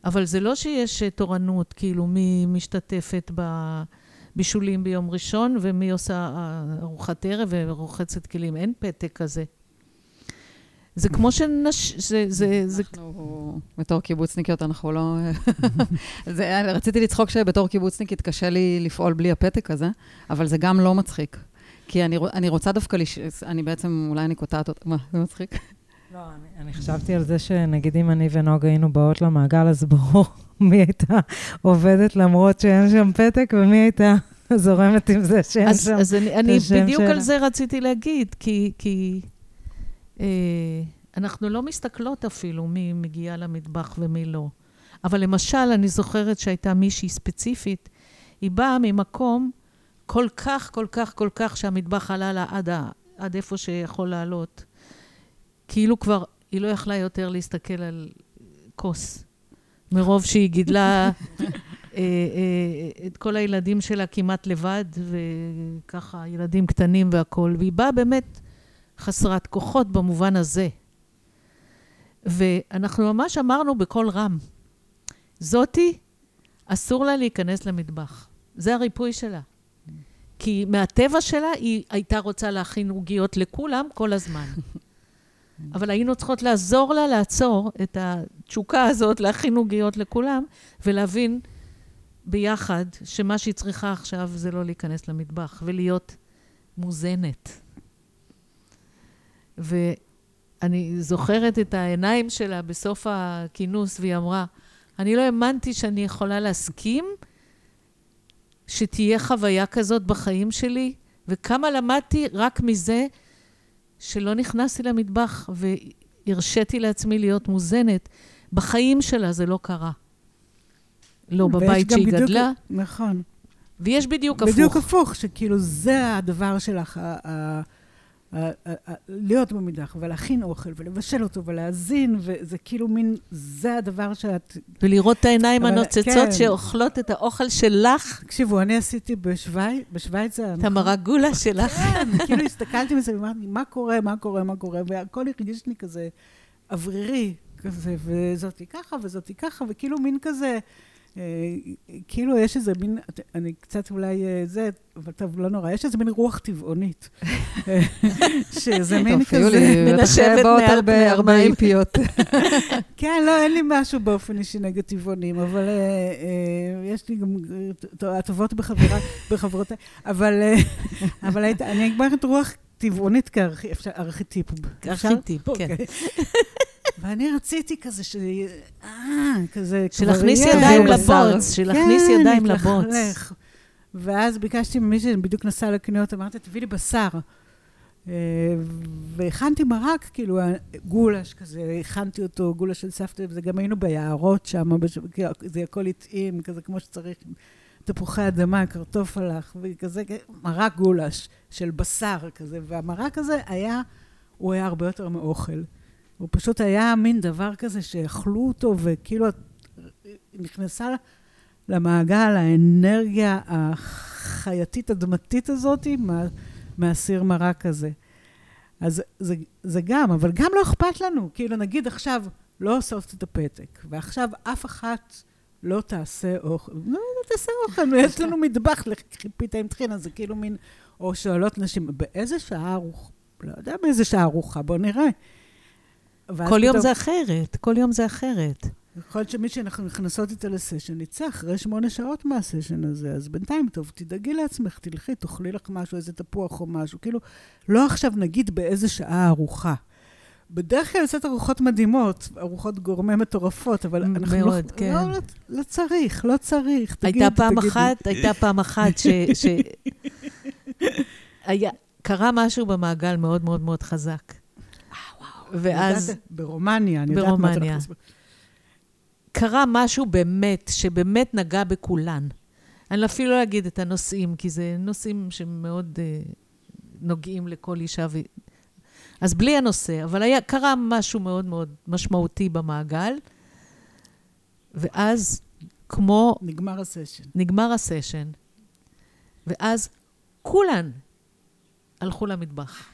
אבל זה לא שיש תורנות, כאילו, מי משתתפת בבישולים ביום ראשון ומי עושה אה, ארוחת ערב ורוחצת כלים. אין פתק כזה. זה כמו שנש... זה, זה, זה... אנחנו, בתור קיבוצניקיות, אנחנו לא... זה, רציתי לצחוק שבתור קיבוצניקית קשה לי לפעול בלי הפתק הזה, אבל זה גם לא מצחיק. כי אני, אני רוצה דווקא, לש... אני בעצם, אולי אני קוטעת אותה, מה, זה מצחיק? לא, אני, אני חשבתי על זה שנגיד אם אני ונוגה היינו באות למעגל, אז ברור מי הייתה עובדת למרות שאין שם פתק, ומי הייתה זורמת עם זה שאין אז, שם. אז אני, אני בדיוק שלה. על זה רציתי להגיד, כי, כי אה, אנחנו לא מסתכלות אפילו מי מגיעה למטבח ומי לא. אבל למשל, אני זוכרת שהייתה מישהי ספציפית, היא באה ממקום כל כך, כל כך, כל כך, שהמטבח עלה לה עד, ה, עד איפה שיכול לעלות. כאילו כבר, היא לא יכלה יותר להסתכל על כוס, מרוב שהיא גידלה אה, אה, את כל הילדים שלה כמעט לבד, וככה, ילדים קטנים והכול, והיא באה באמת חסרת כוחות במובן הזה. ואנחנו ממש אמרנו בקול רם, זאתי, אסור לה להיכנס למטבח. זה הריפוי שלה. כי מהטבע שלה היא הייתה רוצה להכין עוגיות לכולם כל הזמן. אבל היינו צריכות לעזור לה לעצור את התשוקה הזאת להכין עוגיות לכולם, ולהבין ביחד שמה שהיא צריכה עכשיו זה לא להיכנס למטבח, ולהיות מוזנת. ואני זוכרת את העיניים שלה בסוף הכינוס, והיא אמרה, אני לא האמנתי שאני יכולה להסכים שתהיה חוויה כזאת בחיים שלי, וכמה למדתי רק מזה שלא נכנסתי למטבח והרשיתי לעצמי להיות מוזנת. בחיים שלה זה לא קרה. לא בבית שהיא בדיוק- גדלה, נכון. ויש בדיוק הפוך. בדיוק הפוך, שכאילו זה הדבר שלך, להיות במטבח, ולהכין אוכל, ולבשל אותו, ולהזין, וזה כאילו מין, זה הדבר שאת... ולראות את העיניים הנוצצות כן. שאוכלות את האוכל שלך, תקשיבו, אני עשיתי בשוויץ, בשוויץ זה... את המרגולה שלך. כן, כאילו הסתכלתי זה ואמרתי, מה קורה, מה קורה, מה קורה, והכל הרגיש לי כזה אוורירי, כזה, וזאתי ככה, וזאתי ככה, וכאילו מין כזה, אה, כאילו יש איזה מין, אני קצת אולי אה, זה, אבל טוב, לא נורא, יש איזה מין רוח טבעונית. אה, שזה מין כזה... מנשבת באות מעל הרבה פני הרבה. איפיות. כן, לא, אין לי משהו באופן אישי נגד טבעונים, אבל אה, אה, יש לי גם אה, הטובות בחברותיי, אבל אה, אני אגמרת רוח טבעונית כארכיטיפ. ארכיטיפ, כן. ואני רציתי כזה ש... אה, כזה... שלהכניס. ידיים. לבוץ, שלהכניס ידיים לבוץ. ואז ביקשתי ממי שבדיוק נסע לקניות, אמרתי, תביא לי בשר. אה, והכנתי מרק, כאילו, גולש כזה, הכנתי אותו, גולש של סבתא, וזה גם היינו ביערות שם, כאילו, זה הכל התאים, כזה כמו שצריך, תפוחי אדמה, קרטופלח, וכזה, מרק גולש של בשר כזה, והמרק הזה היה, הוא היה הרבה יותר מאוכל. הוא פשוט היה מין דבר כזה שאכלו אותו, וכאילו את- נכנסה למעגל האנרגיה החייתית אדמתית הזאת מה, מהסיר מרק הזה. אז זה, זה גם, אבל גם לא אכפת לנו. כאילו, נגיד עכשיו לא עושות את הפתק, ועכשיו אף אחת לא תעשה אוכל. לא, לא תעשה אוכל, יש לנו מטבח לחיפית עם טחינה, זה כאילו מין... או שואלות נשים, באיזה שעה ארוחה? לא יודע באיזה שעה ארוחה, בוא נראה. כל יום זה אחרת, כל יום זה אחרת. יכול להיות שמי שאנחנו נכנסות איתה לסשן יצא אחרי שמונה שעות מהסשן הזה, אז בינתיים, טוב, תדאגי לעצמך, תלכי, תאכלי לך משהו, איזה תפוח או משהו. כאילו, לא עכשיו נגיד באיזה שעה ארוחה. בדרך כלל יוצאת ארוחות מדהימות, ארוחות גורמה מטורפות, אבל אנחנו מאוד, לא, כן. לא, לא, לא צריך, לא צריך. תגידי, הייתה פעם תגידי. אחת, הייתה פעם אחת ש... ש... היה, קרה משהו במעגל מאוד מאוד מאוד חזק. ואז יודעת, ברומניה, אני יודעת מה ברומניה. להסביר. קרה משהו באמת, שבאמת נגע בכולן. אני אפילו לא אגיד את הנושאים, כי זה נושאים שמאוד uh, נוגעים לכל אישה. ו... אז בלי הנושא, אבל היה, קרה משהו מאוד מאוד משמעותי במעגל, ואז, כמו נגמר הסשן. נגמר הסשן, ואז כולן הלכו למטבח.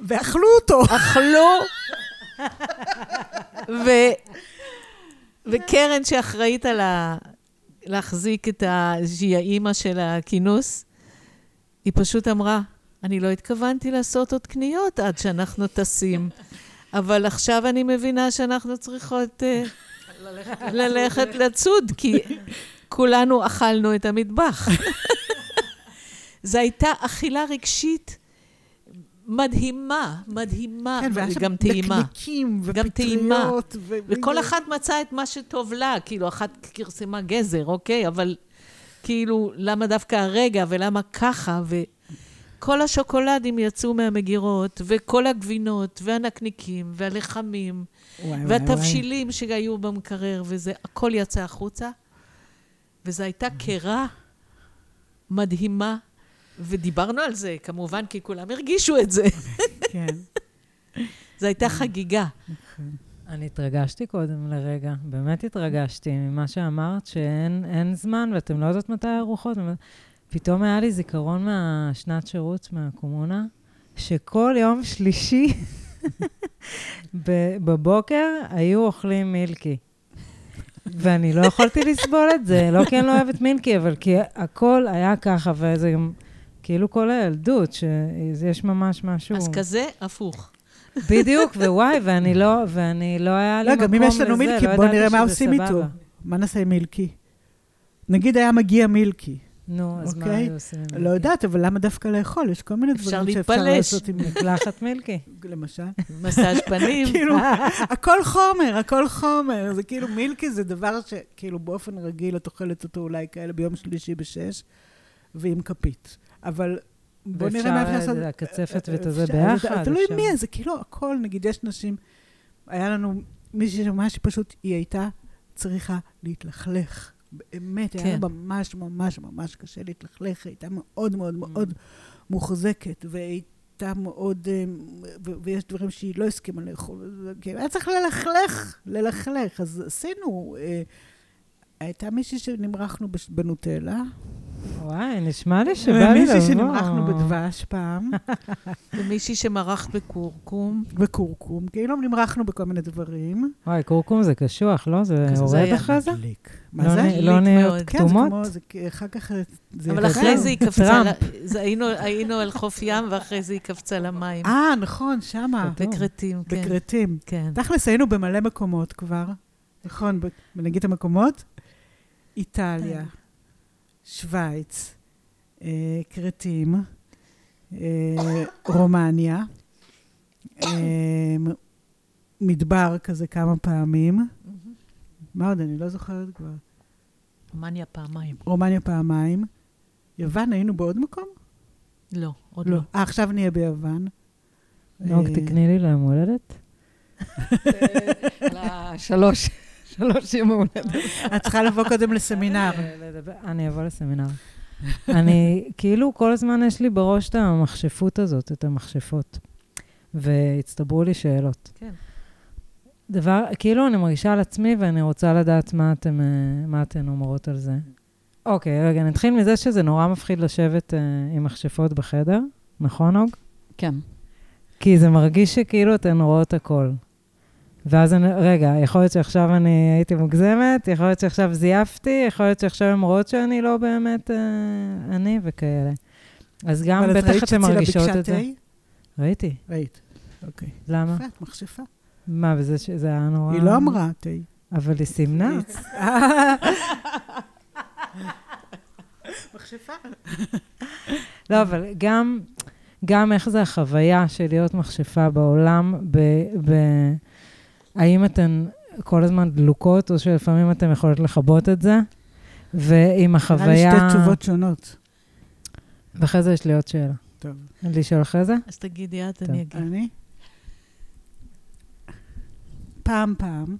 ואכלו אותו. אכלו, ו... וקרן שאחראית על ה... להחזיק את ה... שהיא האימא של הכינוס, היא פשוט אמרה, אני לא התכוונתי לעשות עוד קניות עד שאנחנו טסים, אבל עכשיו אני מבינה שאנחנו צריכות uh, ללכת לצוד, כי כולנו אכלנו את המטבח. זו הייתה אכילה רגשית מדהימה, מדהימה, כן, והיה שם טעימה. ופטריות. ו- וכל ו- אחת מצאה את מה שטוב לה, כאילו, אחת כרסמה גזר, אוקיי? אבל כאילו, למה דווקא הרגע, ולמה ככה, וכל השוקולדים יצאו מהמגירות, וכל הגבינות, והנקניקים, והלחמים, וואי, וואי, והתבשילים שהיו במקרר, וזה, הכל יצא החוצה. וזו הייתה קרה מדהימה, ודיברנו על זה, כמובן, כי כולם הרגישו את זה. כן. זו הייתה חגיגה. אני התרגשתי קודם לרגע, באמת התרגשתי ממה שאמרת, שאין אין זמן ואתם לא יודעות מתי הארוחות. פתאום היה לי זיכרון מהשנת שירות, מהקומונה, שכל יום שלישי בבוקר היו אוכלים מילקי. ואני לא יכולתי לסבול את זה, לא כי אני לא אוהבת מילקי, אבל כי הכל היה ככה, וזה גם כאילו כל הילדות, שיש ממש משהו... אז כזה, הפוך. בדיוק, ווואי, ואני לא, ואני לא היה לי לא, מקום גם אם יש לנו לזה, מילקי, לא בוא ידעתי נראה מה שזה עושים איתו. סבבה. מה נעשה עם מילקי? נגיד היה מגיע מילקי. נו, אז מה אוקיי. היו עושים? עם לא מילקי? יודעת, אבל למה דווקא לאכול? יש כל מיני דברים שאפשר. לעשות עם מילקי. מקלחת מילקי. למשל. מסאז' פנים. כאילו, הכל חומר, הכל חומר. זה כאילו, מילקי זה דבר שכאילו באופן רגיל את אוכלת אותו אולי כאלה ביום שלישי בשש, ועם כפית. אבל בוא נראה מה אפשר לעשות. ואפשר הקצפת ואת הזה אפשר, ביחד. תלוי אפשר. מי, זה כאילו הכל, נגיד, יש נשים, היה לנו מישהי שממש פשוט, היא הייתה צריכה להתלכלך. באמת, היה לה כן. ממש ממש ממש קשה להתלכלך, היא הייתה מאוד מאוד מאוד מוחזקת, והיא הייתה מאוד, אה, ו- ויש דברים שהיא לא הסכימה לאכול, כאילו, היה צריך ללכלך, ללכלך. אז עשינו, אה, הייתה מישהי שנמרחנו בנוטלה, וואי, נשמע לי שבא לי לבוא. ומישהי שנמרחנו בדבש פעם. ומישהי שמרחת בכורכום. וכורכום, כאילו נמרחנו בכל מיני דברים. וואי, כורכום זה קשוח, לא? זה זה יורד היה אחרי זה? מדליק. לא מה זה? לא נהיות מאוד. כן, זה כתומות? כמו, זה, אחר כך זה... אבל. אחרי זה היא קפצה, זה- היינו- על חוף ים, ואחרי זה היא קפצה למים. אה, נכון, שמה. בכרתים, כן. בכרתים. כן. תכלס, היינו במלא מקומות כבר. נכון, ב- נגיד את המקומות? איטליה, שווייץ, אה, כרתים, אה, רומניה, אה, מדבר כזה כמה פעמים. מה עוד? אני לא זוכרת כבר. מניה פעמיים. רומניה פעמיים. יוון, היינו בעוד מקום? לא. עוד לא. אה, עכשיו נהיה ביוון. נוג, תקני לי ליום הולדת. שלוש, שלוש יום הולדת. את צריכה לבוא קודם לסמינר. אה, אני אבוא לסמינר. אני, כאילו, כל הזמן יש לי בראש את המכשפות הזאת, את המכשפות. והצטברו לי שאלות. כן. דבר, כאילו, אני מרגישה על עצמי ואני רוצה לדעת מה אתם, אה, מה אתן אומרות על זה. אוקיי, רגע, נתחיל מזה שזה נורא מפחיד לשבת אה, עם מכשפות בחדר, נכון, אוג? כן. כי זה מרגיש שכאילו אתן רואות הכל. ואז אני, רגע, יכול להיות שעכשיו אני הייתי מוגזמת, יכול להיות שעכשיו זייפתי, יכול להיות שעכשיו הן רואות שאני לא באמת אה, אני וכאלה. אז גם אבל את בטח ראית אתן שצילה מרגישות ביקשה את זה. תה? ראיתי. ראית. אוקיי. למה? יפה, את מכשפה. מה, וזה ש- זה היה נורא... היא לא אמרה תה. אבל היא סימנה. מכשפה. לא, אבל גם, גם איך זה החוויה של להיות מכשפה בעולם, ב, ב, האם אתן כל הזמן דלוקות, או שלפעמים אתן יכולות לכבות את זה? ועם החוויה... נראה לי שתי תשובות שונות. ואחרי זה יש לי עוד שאלה. טוב. לשאול אחרי זה? אז תגידי את. אני אגיד. אני? פעם, פעם,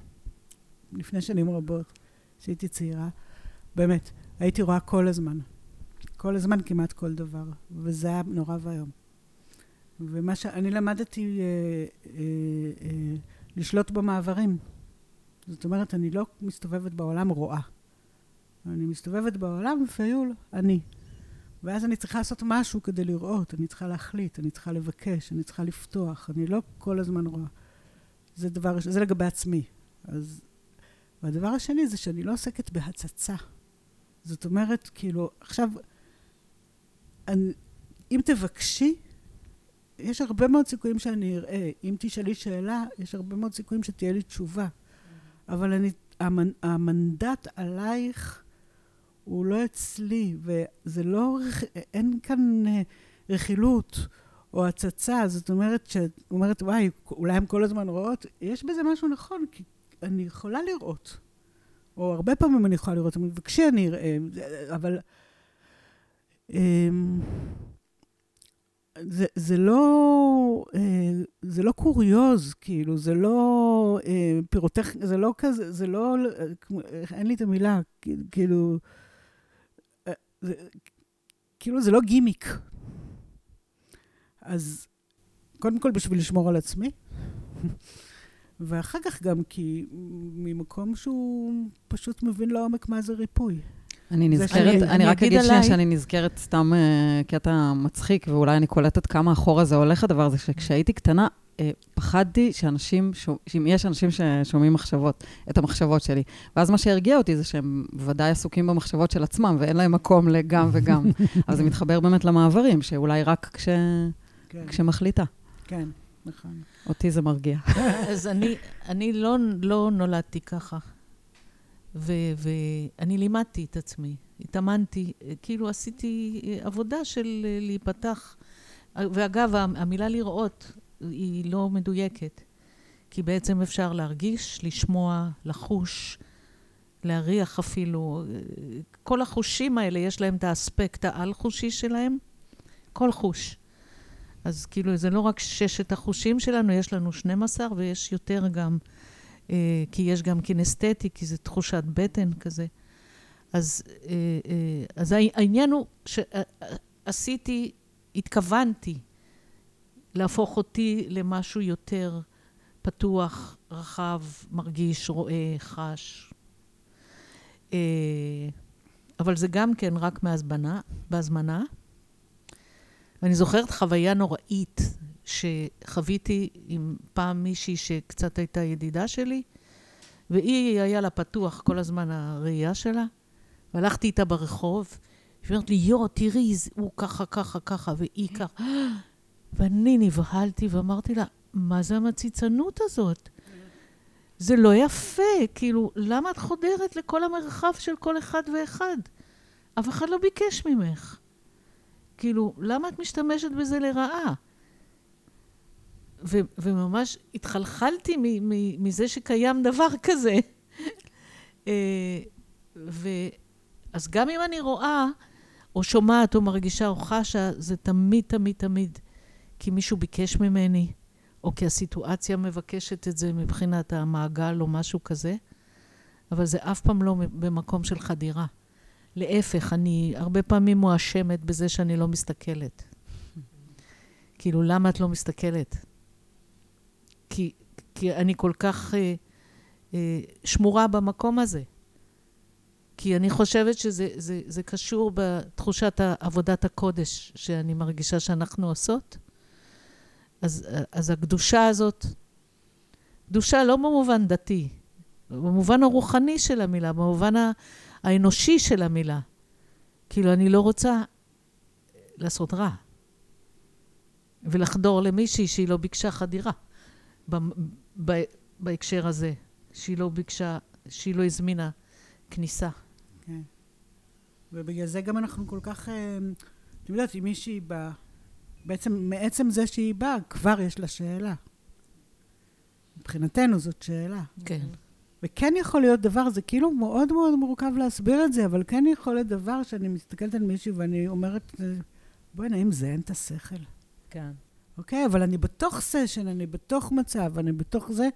לפני שנים רבות, כשהייתי צעירה, באמת, הייתי רואה כל הזמן. כל הזמן כמעט כל דבר, וזה היה נורא ואיום. ומה שאני למדתי אה, אה, אה, לשלוט במעברים. זאת אומרת, אני לא מסתובבת בעולם רואה. אני מסתובבת בעולם ופיול, אני. ואז אני צריכה לעשות משהו כדי לראות, אני צריכה להחליט, אני צריכה לבקש, אני צריכה לפתוח, אני לא כל הזמן רואה. זה דבר, זה לגבי עצמי. אז, והדבר השני זה שאני לא עוסקת בהצצה. זאת אומרת, כאילו, עכשיו, אני, אם תבקשי, יש הרבה מאוד סיכויים שאני אראה. אם תשאלי שאלה, יש הרבה מאוד סיכויים שתהיה לי תשובה. אבל אני, המנ, המנדט עלייך הוא לא אצלי, וזה לא, אין כאן אה, רכילות או הצצה, זאת אומרת שאת אומרת, וואי, אולי הן כל הזמן רואות, יש בזה משהו נכון, כי אני יכולה לראות. או הרבה פעמים אני יכולה לראות, אבל מבקשי אני אראה, אבל... זה, זה לא, אה, זה לא קוריוז, כאילו, זה לא אה, פירוטכ... זה לא כזה, זה לא, אה, אין לי את המילה, כאילו, זה, כאילו, זה לא גימיק. אז קודם כל בשביל לשמור על עצמי, ואחר כך גם כי ממקום שהוא פשוט מבין לעומק מה זה ריפוי. אני נזכרת. אני אני רק אגיד שנייה. שאני נזכרת סתם אה, קטע מצחיק, ואולי אני קולטת כמה אחורה זה הולך הדבר הזה, שכשהייתי קטנה, אה, פחדתי שאנשים, שאם יש אנשים ששומעים מחשבות, את המחשבות שלי. ואז מה שהרגיע אותי זה שהם ודאי עסוקים במחשבות של עצמם, ואין להם מקום לגם וגם. אבל זה מתחבר באמת למעברים, שאולי רק כש... כן, כשמחליטה. כן, נכון. אותי זה מרגיע. אז אני, אני לא, לא נולדתי ככה. ואני לימדתי את עצמי, התאמנתי, כאילו עשיתי עבודה של להיפתח. ואגב, המ- המילה לראות היא לא מדויקת, כי בעצם אפשר להרגיש, לשמוע, לחוש, להריח אפילו. כל החושים האלה, יש להם את האספקט העל-חושי שלהם, כל חוש. אז כאילו, זה לא רק ששת החושים שלנו, יש לנו 12 ויש יותר גם, כי יש גם קינסתטי, כי זה תחושת בטן כזה. אז, אה, אה, אז העניין הוא שעשיתי, התכוונתי להפוך אותי למשהו יותר פתוח, רחב, מרגיש, רואה, חש. אה, אבל זה גם כן רק מהזמנה, בהזמנה. ואני זוכרת חוויה נוראית שחוויתי עם פעם מישהי שקצת הייתה ידידה שלי, והיא, היה לה פתוח כל הזמן הראייה שלה, והלכתי איתה ברחוב, והיא אומרת לי, יו, תראי, הוא ככה, ככה, ככה, והיא ככה. ואני נבהלתי ואמרתי לה, מה זה המציצנות הזאת? זה לא יפה, כאילו, למה את חודרת לכל המרחב של כל אחד ואחד? אף אחד לא ביקש ממך. כאילו, למה את משתמשת בזה לרעה? ו- וממש התחלחלתי מ- מ- מזה שקיים דבר כזה. אה, ו- אז גם אם אני רואה, או שומעת או מרגישה או חשה, זה תמיד, תמיד, תמיד כי מישהו ביקש ממני, או כי הסיטואציה מבקשת את זה מבחינת המעגל או משהו כזה, אבל זה אף פעם לא במקום של חדירה. להפך, אני הרבה פעמים מואשמת בזה שאני לא מסתכלת. כאילו, למה את לא מסתכלת? כי, כי אני כל כך אה, אה, שמורה במקום הזה. כי אני חושבת שזה זה, זה קשור בתחושת עבודת הקודש שאני מרגישה שאנחנו עושות. אז, אז הקדושה הזאת, קדושה לא במובן דתי, במובן הרוחני של המילה, במובן האנושי של המילה. כאילו, אני לא רוצה לעשות רע. ולחדור למישהי שהיא לא ביקשה חדירה. ב, ב, בהקשר הזה, שהיא לא ביקשה, שהיא לא הזמינה כניסה. כן. ובגלל זה גם אנחנו כל כך, אה, את יודעת, אם מישהי באה, בעצם מעצם זה שהיא באה, כבר יש לה שאלה. מבחינתנו זאת שאלה. כן. וכן יכול להיות דבר, זה כאילו מאוד מאוד מורכב להסביר את זה, אבל כן יכול להיות דבר שאני מסתכלת על מישהו ואני אומרת, בוא'נה, אם זה אין את השכל. כן. אוקיי? אבל אני בתוך סשן, אני בתוך מצב, אני בתוך זה,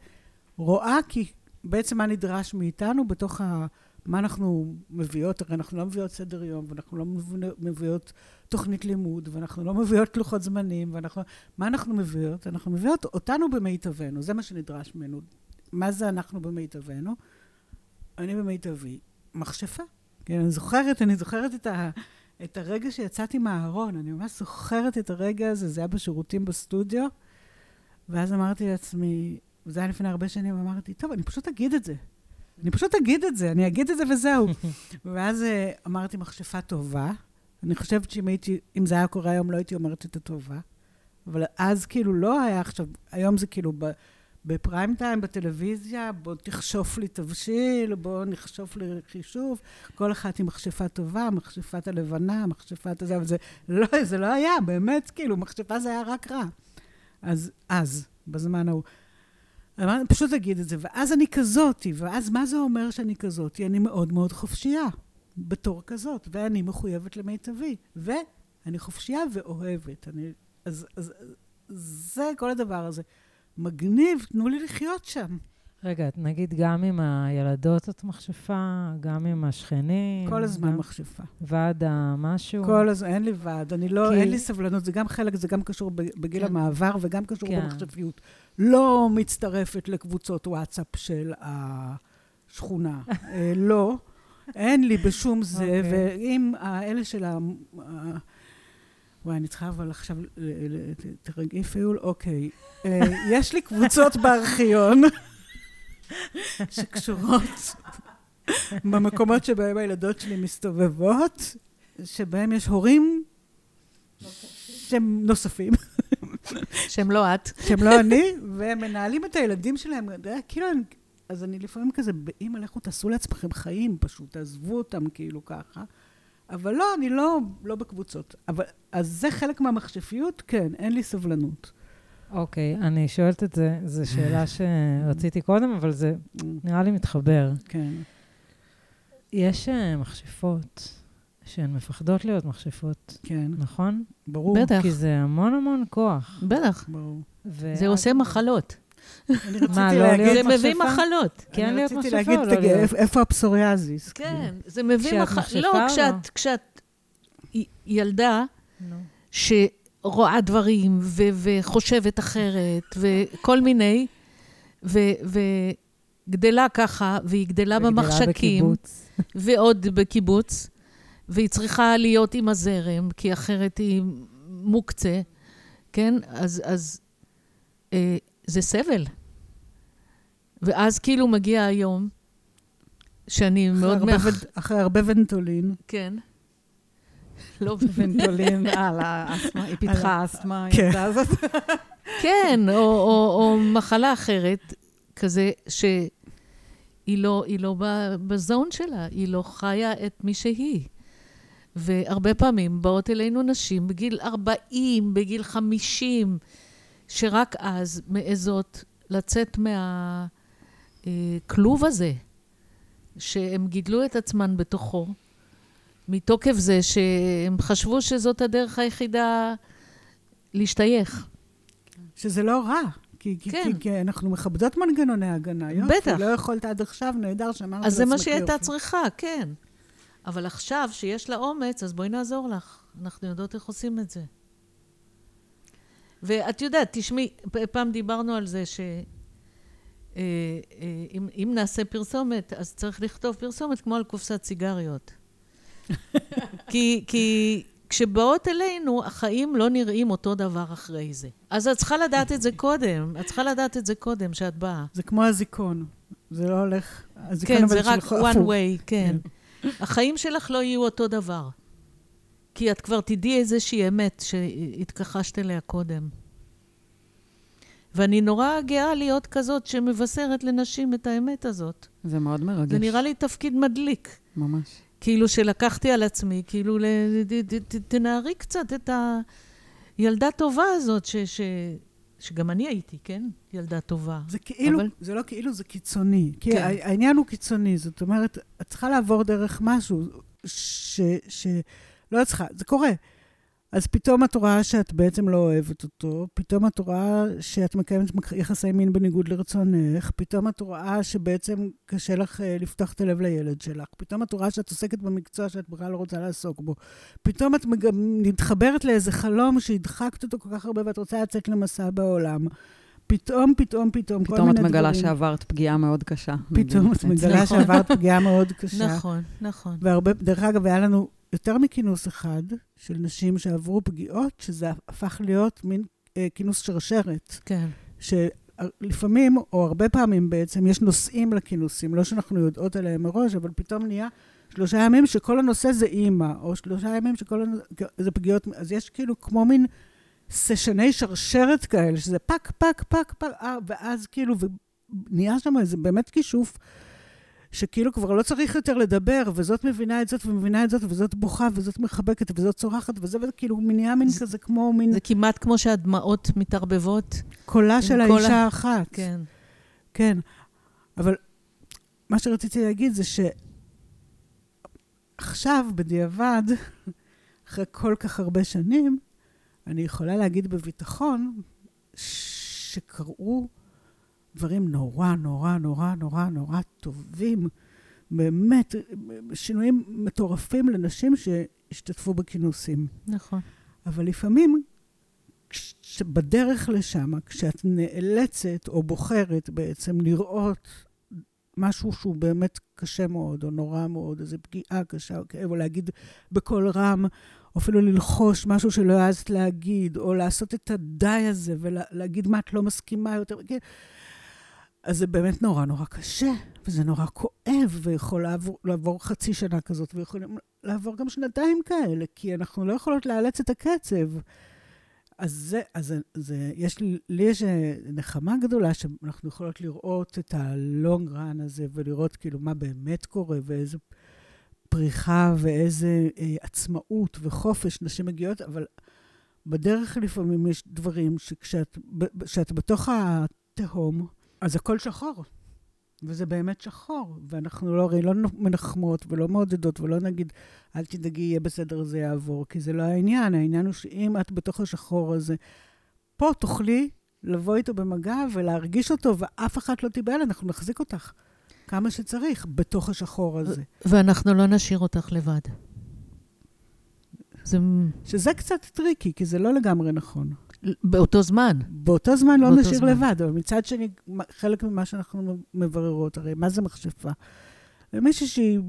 רואה כי בעצם מה נדרש מאיתנו בתוך ה... מה אנחנו מביאות, הרי אנחנו לא מביאות סדר יום, ואנחנו לא מביאות תוכנית לימוד, ואנחנו לא מביאות לוחות זמנים, ואנחנו... מה אנחנו מביאות? אנחנו מביאות אותנו במיטבנו, זה מה שנדרש ממנו. מה זה אנחנו במיטבנו? אני במיטבי. מכשפה. כן, אני זוכרת, אני זוכרת את, ה, את הרגע שיצאתי מהארון, אני ממש זוכרת את הרגע הזה, זה היה בשירותים בסטודיו, ואז אמרתי לעצמי, זה היה לפני הרבה שנים, אמרתי, טוב, אני פשוט אגיד את זה. אני פשוט אגיד את זה, אני אגיד את זה וזהו. ואז אה, אמרתי, מכשפה טובה. אני חושבת שאם הייתי, אם זה היה קורה היום, לא הייתי אומרת את הטובה. אבל אז כאילו לא היה עכשיו, היום זה כאילו ב, בפריים טיים, בטלוויזיה, בוא תכשוף לי תבשיל, בוא נכשוף לי חישוב, כל אחת עם מכשפה טובה, מכשפת הלבנה, מכשפת הזה, אבל זה לא, זה לא היה, באמת, כאילו, מכשפה זה היה רק רע. אז, אז, בזמן ההוא. אני פשוט אגיד את זה, ואז אני כזאתי, ואז מה זה אומר שאני כזאתי? אני מאוד מאוד חופשייה, בתור כזאת, ואני מחויבת למיטבי, ואני חופשייה ואוהבת. אני, אז, אז זה כל הדבר הזה. מגניב, תנו לי לחיות שם. רגע, נגיד גם עם הילדות את מכשפה, גם עם השכנים? כל הזמן גם... מכשפה. ועד המשהו? כל הזמן, אין לי ועד. אני לא, כי... אין לי סבלנות, זה גם חלק, זה גם קשור בגיל כן. המעבר וגם קשור כן. במכשפיות. לא מצטרפת לקבוצות וואטסאפ של השכונה. אה, לא, אין לי בשום זה, okay. אוקיי. ואם האלה של ה... וואי, אני צריכה אבל עכשיו, תרגעי פיול, אוקיי. אה, יש לי קבוצות בארכיון שקשורות במקומות שבהם הילדות שלי מסתובבות, שבהם יש הורים שהם נוספים. שהם לא את. שהם לא אני, והם מנהלים את הילדים שלהם, כאילו, אז אני לפעמים כזה, באמא, לכו תעשו לעצמכם חיים, פשוט תעזבו אותם כאילו ככה. אבל לא, אני לא, לא בקבוצות. אבל, אז זה חלק מהמכשפיות? כן, אין לי סבלנות. אוקיי, okay, אני שואלת את זה, זו שאלה שרציתי קודם, אבל זה נראה לי מתחבר. כן. יש uh, מכשפות שהן מפחדות להיות מכשפות. כן. נכון? ברור. בטח. כי זה המון המון כוח. בטח. ברור. ו... זה עושה מחלות. מה, לא להיות מכשפה? זה מביא מחלות. כן להיות מכשפה או לא להיות? איפה הפסוריאזיס? כן, זה מביא מחלות. לא, כשאת ילדה שרואה דברים וחושבת אחרת וכל מיני, וגדלה ככה, והיא גדלה במחשכים. ועוד בקיבוץ. והיא צריכה להיות עם הזרם, כי אחרת היא מוקצה, כן? אז, אז אה, זה סבל. ואז כאילו מגיע היום, שאני מאוד... הרבה, מח... אחרי הרבה ונטולין. כן. לא ונטולין, על האסתמה, היא פיתחה אסתמה, כן. כן, או, או, או מחלה אחרת, כזה שהיא לא, לא בזון שלה, היא לא חיה את מי שהיא. והרבה פעמים באות אלינו נשים בגיל 40, בגיל 50, שרק אז מעזות לצאת מהכלוב הזה, שהם גידלו את עצמן בתוכו, מתוקף זה שהם חשבו שזאת הדרך היחידה להשתייך. שזה לא רע. כי, כן. כי, כי אנחנו מכבדות מנגנוני הגנה. יופי, בטח. לא יכולת עד עכשיו, נהדר שאמרת אז זה מה לעצמך שהיא הייתה יופי. צריכה, כן. אבל עכשיו, שיש לה אומץ, אז בואי נעזור לך. אנחנו יודעות איך עושים את זה. ואת יודעת, תשמעי, פעם דיברנו על זה ש... אה, אה, אם, אם נעשה פרסומת, אז צריך לכתוב פרסומת כמו על קופסת סיגריות. כי, כי כשבאות אלינו, החיים לא נראים אותו דבר אחרי זה. אז את צריכה לדעת את זה קודם. את צריכה לדעת את זה קודם, שאת באה. זה כמו הזיכרון. זה לא הולך... כן, זה רק one way, כן. החיים שלך לא יהיו אותו דבר. כי את כבר תדעי איזושהי אמת שהתכחשת אליה קודם. ואני נורא גאה להיות כזאת שמבשרת לנשים את האמת הזאת. זה מאוד מרגש. זה נראה לי תפקיד מדליק. ממש. כאילו שלקחתי על עצמי, כאילו ל- תנערי קצת את הילדה טובה הזאת, ש- ש- שגם אני הייתי, כן? ילדה טובה. זה כאילו, אבל- זה לא כאילו, זה קיצוני. כי כן. כן. העניין הוא קיצוני, זאת אומרת, את צריכה לעבור דרך משהו ש... ש... לא את צריכה, זה קורה. אז פתאום את רואה שאת בעצם לא אוהבת אותו, פתאום את רואה שאת מקיימת מק- יחסי מין בניגוד לרצונך, פתאום את רואה שבעצם קשה לך אה, לפתוח את הלב לילד שלך, פתאום את רואה שאת עוסקת במקצוע שאת בכלל לא רוצה לעסוק בו, פתאום את. מתחברת לאיזה חלום שהדחקת אותו כל כך הרבה ואת רוצה לצאת למסע בעולם. פתאום, פתאום, פתאום, כל פתאום מיני את דברים. מגלה שעברת פגיעה מאוד קשה. פתאום את מגלה. שעברת פגיעה מאוד קשה. נכון, נכון. והרבה, דרך אגב, היה לנו יותר מכינוס אחד של נשים שעברו פגיעות, שזה הפך להיות מין אה, כינוס שרשרת. כן. שלפעמים, או הרבה פעמים בעצם, יש נושאים לכינוסים, לא שאנחנו יודעות עליהם מראש, אבל פתאום נהיה שלושה ימים שכל הנושא זה אימא, או שלושה ימים שכל הנושא זה פגיעות, אז יש כאילו כמו מין סשני שרשרת כאלה, שזה פק, פק, פק, פק, אה, ואז כאילו, ונהיה שם איזה באמת כישוף. שכאילו כבר לא צריך יותר לדבר, וזאת מבינה את זאת ומבינה את זאת, וזאת בוכה, וזאת מחבקת, וזאת צורחת, וזה כאילו נהיה מין כזה כמו מין זה כמעט כמו שהדמעות מתערבבות. קולה של האישה האחת. כן. כן. אבל מה שרציתי להגיד זה שעכשיו, בדיעבד, אחרי כל כך הרבה שנים, אני יכולה להגיד בביטחון שקרו דברים נורא, נורא, נורא, נורא, נורא טובים. באמת, שינויים מטורפים לנשים שהשתתפו בכינוסים. נכון. אבל לפעמים, בדרך לשם, כשאת נאלצת או בוחרת בעצם לראות משהו שהוא באמת קשה מאוד, או נורא מאוד, איזו פגיעה קשה או כאב, או להגיד בקול רם, או אפילו ללחוש משהו שלא העזת להגיד, או לעשות את הדי הזה ולהגיד מה את לא מסכימה יותר. אז זה באמת נורא נורא קשה, וזה נורא כואב, ויכול לעבור, לעבור חצי שנה כזאת, ויכולים לעבור גם שנתיים כאלה, כי אנחנו לא יכולות לאלץ את הקצב. אז זה, אז זה, יש לי, לי יש אה, נחמה גדולה שאנחנו יכולות לראות את הלונג רן הזה, ולראות כאילו מה באמת קורה, ואיזה פריחה, ואיזה אה, עצמאות וחופש נשים מגיעות, אבל בדרך לפעמים יש דברים שכשאת בתוך התהום, אז הכל שחור. וזה באמת שחור, ואנחנו לא, הרי לא מנחמות ולא מעודדות ולא נגיד, אל תדאגי, יהיה בסדר, זה יעבור, כי זה לא העניין. העניין הוא שאם את בתוך השחור הזה, פה תוכלי לבוא איתו במגע ולהרגיש אותו, ואף אחת לא תיבהל, אנחנו נחזיק אותך כמה שצריך בתוך השחור הזה. ואנחנו לא נשאיר אותך לבד. זה שזה קצת tricky, כי זה לא לגמרי נכון. באותו זמן. באותו זמן לא באותו נשאיר זמן. לבד, אבל מצד שני, חלק ממה שאנחנו מבררות, הרי מה זה מכשפה? מישהי שהיא,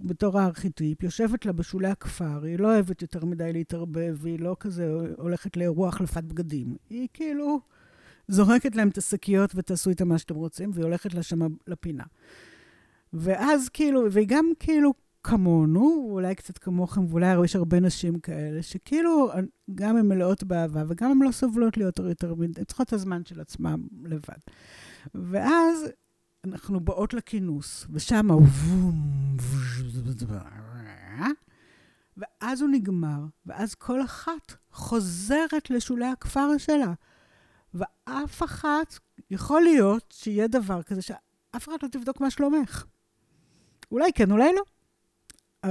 בתור הארכיטיפ, יושבת לה בשולי הכפר, היא לא אוהבת יותר מדי להתערבב, והיא לא כזה הולכת לאירוע החלפת בגדים. היא כאילו זורקת להם את השקיות ותעשו איתם מה שאתם רוצים, והיא הולכת לה שמה לפינה. ואז כאילו, והיא גם כאילו כמונו, אולי קצת כמוכם, ואולי יש הרבה נשים כאלה, שכאילו גם הן מלאות באהבה, וגם הן לא סובלות להיות יותר מדי, הן צריכות את הזמן של עצמן לבד. ואז אנחנו באות לכינוס, ושם ואז הוא נגמר, ואז כל אחת חוזרת לשולי הכפר שלה. ואף אחת, יכול להיות שיהיה דבר כזה שאף אחת לא תבדוק מה שלומך. אולי כן, אולי לא.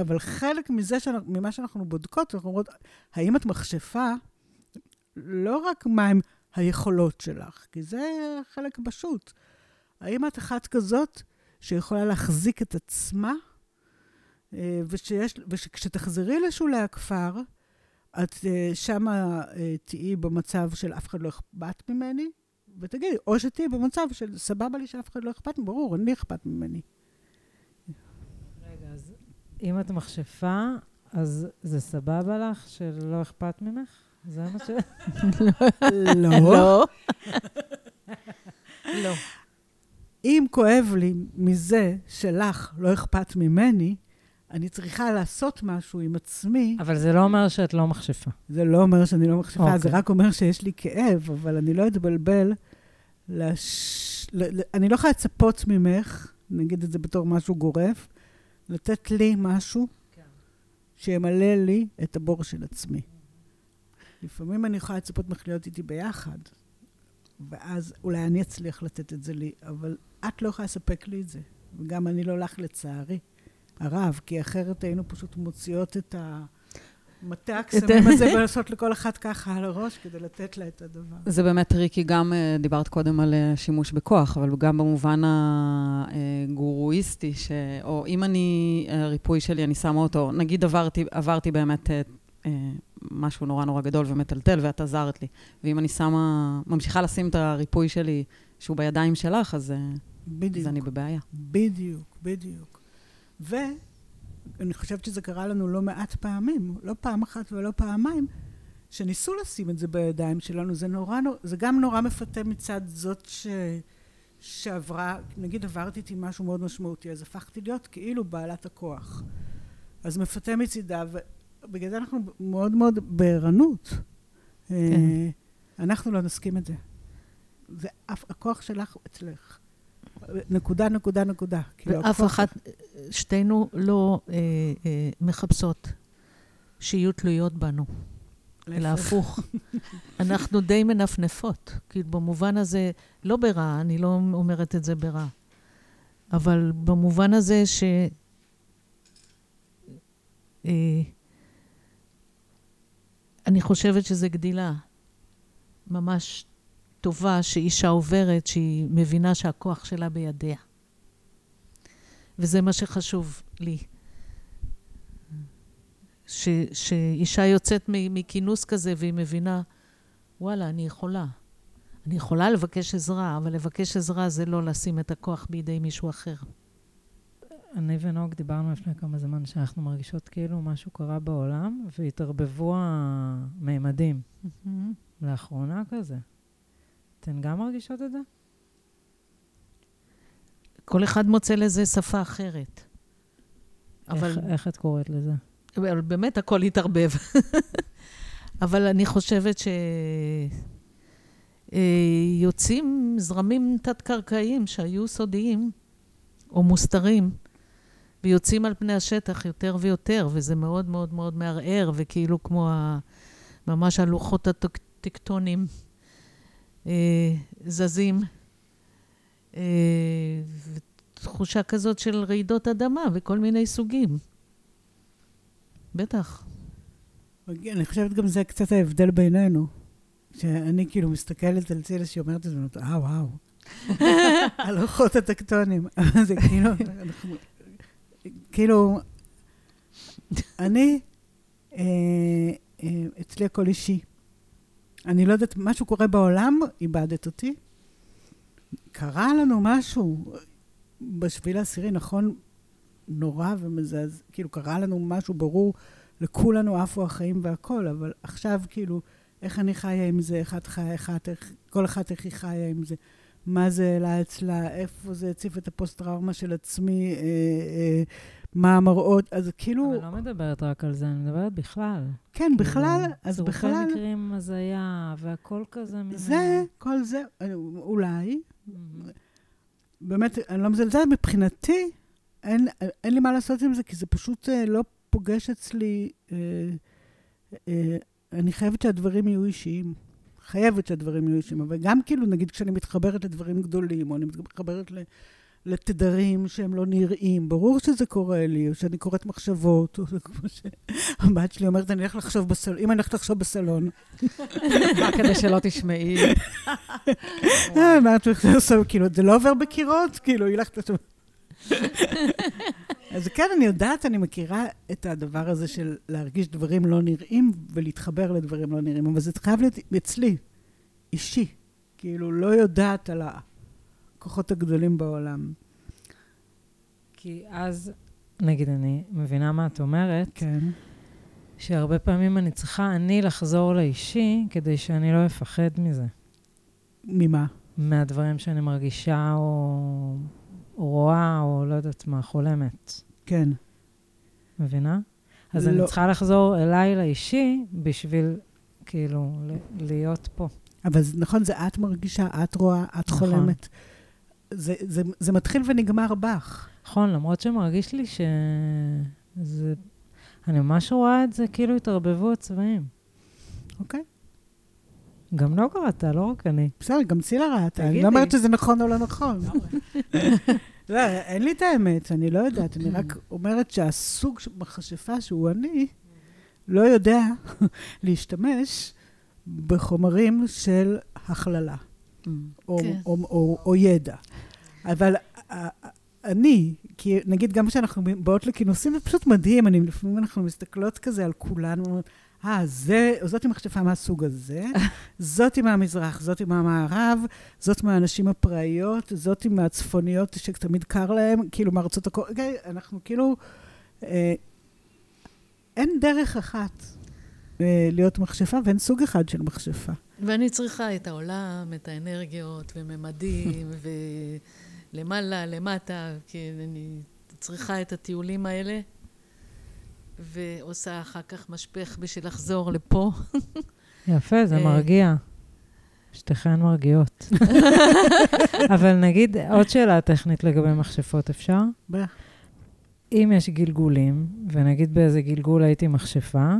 אבל חלק מזה, שאנחנו, ממה שאנחנו בודקות, אנחנו אומרות, האם את מכשפה, לא רק מהם היכולות שלך, כי זה חלק פשוט. האם את אחת כזאת שיכולה להחזיק את עצמה, אה, ושיש, ושכשתחזרי לשולי הכפר, את אה, שמה אה, תהיי במצב של אף אחד לא אכפת ממני, ותגידי, או שתהיי במצב של סבבה לי שאף אחד לא אכפת, ברור, אני אכפת ממני. אם את מכשפה, אז זה סבבה לך שלא אכפת ממך? זה מה ש... לא. לא. לא. אם כואב לי מזה שלך לא אכפת ממני, אני צריכה לעשות משהו עם עצמי. אבל זה לא אומר שאת לא מכשפה. זה לא אומר שאני לא מכשפה, אוקיי. זה רק אומר שיש לי כאב, אבל אני לא אתבלבל. לש... אני לא יכולה לצפות ממך, נגיד את זה בתור משהו גורף, לתת לי משהו שימלא לי את הבור של עצמי. לפעמים אני יכולה לצפות ממך להיות איתי ביחד, ואז אולי אני אצליח לתת את זה לי, אבל את לא יכולה לספק לי את זה, וגם אני לא לך לצערי הרב, כי אחרת היינו פשוט מוציאות את המטה הקסמים הזה ולעשות לכל אחת ככה על הראש כדי לתת לה את הדבר. זה באמת tricky, גם אה, דיברת קודם על אה, שימוש בכוח, אבל גם במובן הגורואיסטי, ש... או אם אני, הריפוי שלי, אני שמה אותו, נגיד עברתי, עברתי באמת אה, אה, משהו נורא נורא גדול ומטלטל, ואת עזרת לי. ואם אני שמה, ממשיכה לשים את הריפוי שלי, שהוא בידיים שלך, אז, אה, בדיוק. אז אני בבעיה. בדיוק, בדיוק. ואני חושבת שזה קרה לנו לא מעט פעמים, לא פעם אחת ולא פעמיים, שניסו לשים את זה בידיים שלנו. זה נורא, זה גם נורא מפתה מצד זאת ש... שעברה, נגיד עברתי איתי משהו מאוד משמעותי, אז הפכתי להיות כאילו בעלת הכוח. אז מפתה מצידה, ובגלל זה אנחנו מאוד מאוד בערנות. כן. אה, אנחנו לא נסכים את זה. זה הכוח שלך אצלך. נקודה, נקודה, נקודה. כאילו, ואף אחת, שתינו לא אה, אה, מחפשות שיהיו תלויות בנו, אלא. הפוך. אנחנו די מנפנפות. כאילו, במובן הזה, לא ברע, אני לא אומרת את זה ברע, אבל במובן הזה ש... אה, אני חושבת שזו גדילה ממש טובה שאישה עוברת, שהיא מבינה שהכוח שלה בידיה. וזה מה שחשוב לי. ש, שאישה יוצאת מכינוס כזה והיא מבינה, וואלה, אני יכולה. אני יכולה לבקש עזרה, אבל לבקש עזרה זה לא לשים את הכוח בידי מישהו אחר. אני ונוג דיברנו לפני כמה זמן שאנחנו מרגישות כאילו משהו קרה בעולם, והתערבבו המימדים לאחרונה כזה. אתן גם מרגישות את זה? כל אחד מוצא לזה שפה אחרת. אבל... איך, איך את קוראת לזה? אבל באמת הכל התערבב. אבל אני חושבת שיוצאים זרמים תת-קרקעיים שהיו סודיים או מוסתרים, ויוצאים על פני השטח יותר ויותר, וזה מאוד מאוד מאוד מערער, וכאילו כמו ה... ממש הלוחות הטקטונים אה, זזים. אה, ותחושה כזאת של רעידות אדמה וכל מיני סוגים. בטח. אני חושבת גם זה קצת ההבדל בינינו. שאני כאילו מסתכלת על צילה שהיא אומרת את זה, ואומרת, אה, וואו. הלוחות הטקטונים. זה כאילו, אנחנו... כאילו, אני, אה, אה, אצלי הכל אישי. אני לא יודעת, משהו קורה בעולם, איבדת אותי. קרה לנו משהו בשביל העשירי, נכון, נורא ומזעזע, כאילו קרה לנו משהו ברור, לכולנו עפו החיים והכל, אבל עכשיו כאילו, איך אני חיה עם זה, את חיה, איך, כל אחת איך היא חיה עם זה, מה זה העלה אצלה, איפה זה הציף את הפוסט-טראומה של עצמי, אה, אה, מה המראות, אז כאילו, אבל לא מדברת רק על זה, אני מדברת בכלל. כן, בכלל, כאילו, אז צירופי בכלל, מקרים, הזיה, והכל כזה מין... זה, כל זה, אה, אולי. באמת, אני לא מזלזלת, מבחינתי, אין, אין לי מה לעשות עם זה, כי זה פשוט אה, לא פוגש אצלי, אה, אה, אני חייבת שהדברים יהיו אישיים. חייבת שהדברים יהיו אישיים, אבל גם כאילו, נגיד כשאני מתחברת לדברים גדולים, או אני מתחברת ל, לתדרים שהם לא נראים. ברור שזה קורה לי, או שאני קוראת מחשבות, או כמו שהבת שלי אומרת, אני הולכת לחשוב בסלון, אם אני הולכת לחשוב בסלון. רק כדי שלא תשמעי. אה? כאילו, זה לא עובר בקירות? כאילו, היא הולכת לחשוב... אז כן, אני יודעת, אני מכירה את הדבר הזה של להרגיש דברים לא נראים ולהתחבר לדברים לא נראים, אבל זה חייב להיות אצלי, אישי. כאילו, לא יודעת על הכוחות הגדולים בעולם. כי אז, נגיד, אני מבינה מה את אומרת, כן. שהרבה פעמים אני צריכה אני לחזור לאישי כדי שאני לא אפחד מזה. ממה? מהדברים שאני מרגישה או, או רואה, או לא יודעת מה, חולמת. כן. מבינה? אז לא. אני צריכה לחזור אליי לאישי בשביל, כאילו, להיות פה. אבל נכון, זה את מרגישה, את רואה, את נכון. חולמת. זה, זה, זה מתחיל ונגמר בך. נכון, למרות שמרגיש לי שזה... אני ממש רואה את זה כאילו התערבבו הצבעים. אוקיי? גם לא קראת, לא רק אני. בסדר, גם צילה ראתה. אני. לא אומרת שזה נכון או לא נכון. לא, אין לי את האמת, אני לא יודעת. אני רק אומרת שהסוג מכשפה שהוא אני, לא יודע להשתמש בחומרים של הכללה, או, כן. או, או, או ידע. אבל אה, אני, כי נגיד גם כשאנחנו באות לכינוסים, זה פשוט מדהים, אני, לפעמים אנחנו מסתכלות כזה על כולנו, אומרות, אה, זה, זאתי מכשפה מהסוג הזה, זאתי מהמזרח, זאתי מהמערב, זאת מהנשים הפראיות, זאתי מהצפוניות שתמיד קר להן, כאילו מארצות הכל, אוקיי, אנחנו כאילו, אה, אין דרך אחת אה, להיות מכשפה ואין סוג אחד של מכשפה. ואני צריכה את העולם, את האנרגיות וממדים, ולמעלה, למטה, כי אני צריכה את הטיולים האלה, ועושה אחר כך משפך בשביל לחזור לפה. יפה, זה אה. מרגיע. שתיכן מרגיעות. אבל נגיד, עוד שאלה טכנית לגבי מכשפות, אפשר? בטח. אם יש גלגולים, ונגיד באיזה גלגול הייתי מכשפה,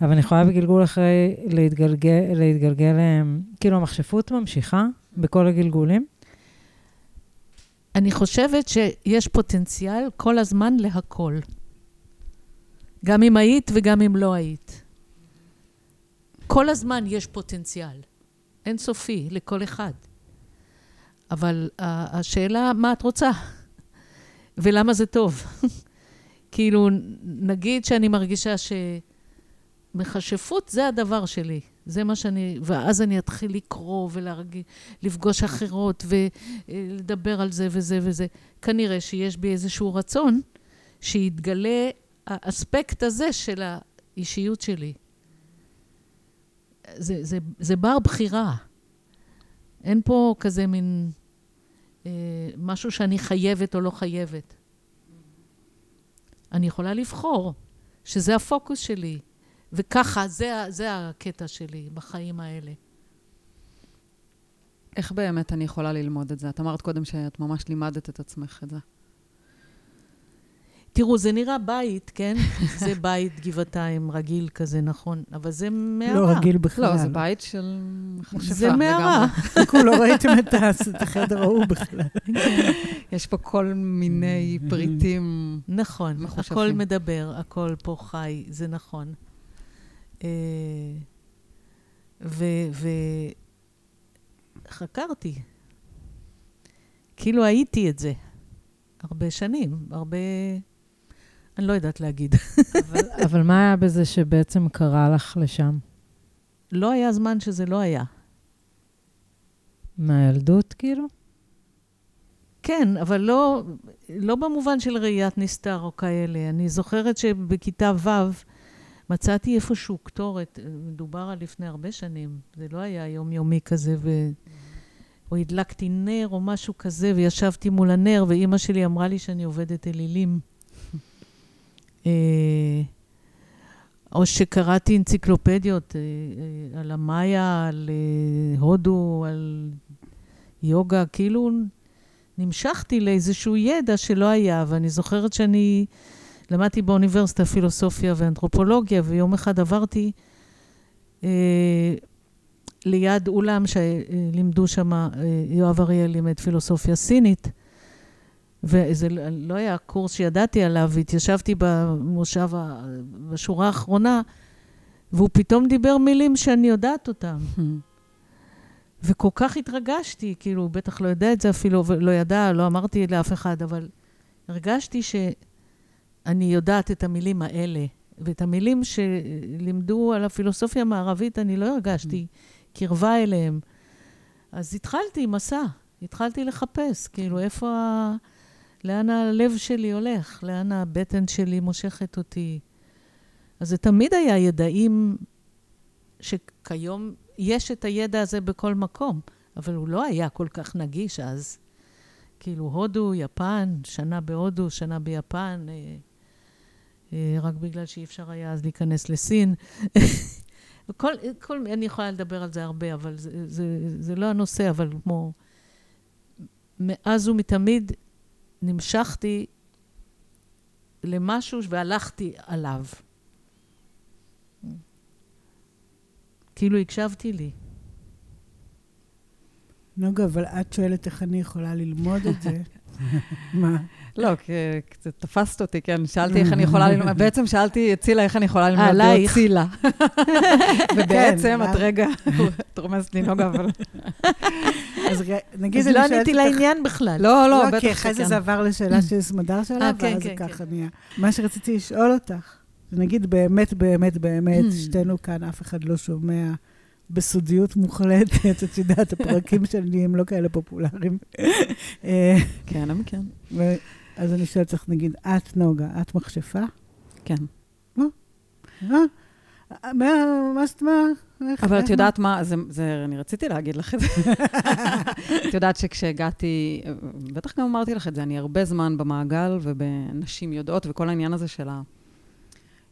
אבל אני יכולה בגלגול אחרי להתגלגל, להתגלגל, הם- כאילו המכשפות ממשיכה בכל הגלגולים? אני חושבת שיש פוטנציאל כל הזמן להכל. גם אם היית וגם אם לא היית. כל הזמן יש פוטנציאל. אינסופי לכל אחד. אבל uh, השאלה, מה את רוצה? ולמה זה טוב? כאילו, נגיד שאני מרגישה שמכשפות זה הדבר שלי. זה מה שאני... ואז אני אתחיל לקרוא ולפגוש אחרות ולדבר על זה וזה וזה. כנראה שיש בי איזשהו רצון שיתגלה האספקט הזה של האישיות שלי. זה, זה, זה בר בחירה. אין פה כזה מין אה, משהו שאני חייבת או לא חייבת. אני יכולה לבחור שזה הפוקוס שלי, וככה, זה, זה הקטע שלי בחיים האלה. איך באמת אני יכולה ללמוד את זה? את אמרת קודם שאת ממש לימדת את עצמך את זה. תראו, זה נראה בית, כן? זה בית גבעתיים רגיל כזה, נכון, אבל זה מערה. לא רגיל בכלל. לא, זה בית של מכשפה. זה מערה. חכו, לא ראיתם את החדר ההוא בכלל. יש פה כל מיני פריטים. נכון, מחושפים. הכל מדבר, הכל פה חי, זה נכון. אה, וחקרתי. כאילו הייתי את זה. הרבה שנים, הרבה... אני לא יודעת להגיד. אבל, אבל מה היה בזה שבעצם קרה לך לשם? לא היה זמן שזה לא היה. מהילדות, כאילו? כן, אבל לא, לא במובן של ראיית נסתר או כאלה. אני זוכרת שבכיתה ו' מצאתי איפשהו קטורת, מדובר על לפני הרבה שנים, זה לא היה יומיומי כזה, ו... או הדלקתי נר או משהו כזה, וישבתי מול הנר, ואימא שלי אמרה לי שאני עובדת אלילים. אה, או שקראתי אנציקלופדיות אה, אה, על המאיה, על אה, הודו, על יוגה, כאילו נמשכתי לאיזשהו ידע שלא היה, ואני זוכרת שאני למדתי באוניברסיטה פילוסופיה ואנתרופולוגיה, ויום אחד עברתי אה, ליד אולם שלימדו שם, אה, יואב אריאל לימד פילוסופיה סינית, וזה לא היה קורס שידעתי עליו, והתיישבתי במושב, ה- בשורה האחרונה, והוא פתאום דיבר מילים שאני יודעת אותן. וכל כך התרגשתי, כאילו, הוא בטח לא יודע את זה אפילו, ולא ידע, לא אמרתי לאף אחד, אבל הרגשתי שאני יודעת את המילים האלה. ואת המילים שלימדו על הפילוסופיה המערבית, אני לא הרגשתי קרבה אליהם. אז התחלתי מסע, התחלתי לחפש, כאילו, איפה ה... לאן הלב שלי הולך, לאן הבטן שלי מושכת אותי. אז זה תמיד היה ידעים שכיום יש את הידע הזה בכל מקום, אבל הוא לא היה כל כך נגיש אז. כאילו, הודו, יפן, שנה בהודו, שנה ביפן, אה, רק בגלל שאי אפשר היה אז להיכנס לסין. וכל, כל, אני יכולה לדבר על זה הרבה, אבל זה, זה, זה לא הנושא, אבל כמו... מאז ומתמיד נמשכתי למשהו והלכתי עליו. כאילו הקשבתי לי. נוגה, אבל את שואלת איך אני יכולה ללמוד את זה. מה? לא, כי תפסת אותי, כן, שאלתי איך אני יכולה ללמוד, בעצם שאלתי את צילה איך אני יכולה ללמוד להיות עלייך. צילה. ובעצם, כן, את רגע, את רומזת לי נוגה, אבל... אז נגיד אז אני לא עניתי. לעניין בכלל. לא, לא, לא, בטח כי אחרי זה שכן. זה עבר לשאלה שסמדר שאלה, אה, כן, ואז זה כן, ככה כן. נהיה. מה שרציתי לשאול אותך, נגיד באמת, באמת, באמת, Hmm. שתינו כאן, אף אחד לא שומע בסודיות מוחלטת, את יודעת, הפרקים שלי הם לא כאלה פופולריים. אה, כן, הם כן. אז אני שואלת אותך, נגיד, את, נוגה, את מכשפה? כן. אה? מה, מה זאת? איך- אבל את יודעת מה, זה, זה, אני רציתי להגיד לך את זה. את יודעת שכשהגעתי, בטח גם אמרתי לך את זה, אני הרבה זמן במעגל ובנשים יודעות, וכל העניין הזה של ה...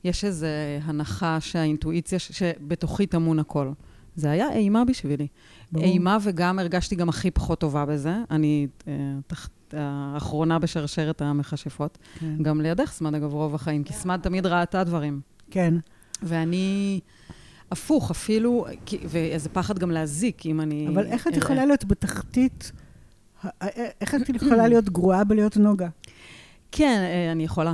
יש איזו הנחה שהאינטואיציה, שבתוכי טמון הכל. זה היה אימה בשבילי. ברור. אימה וגם הרגשתי גם הכי פחות טובה בזה. אני אה, תחת האחרונה בשרשרת המכשפות. כן. גם לידך סמד אגב רוב החיים, כי סמד תמיד ראתה דברים. כן. ואני הפוך, אפילו, ואיזה פחד גם להזיק, אם אני... אבל איך את אראה. יכולה להיות בתחתית, ה- ה- איך את יכולה להיות גרועה בלהיות נוגה? כן, אה, אני יכולה.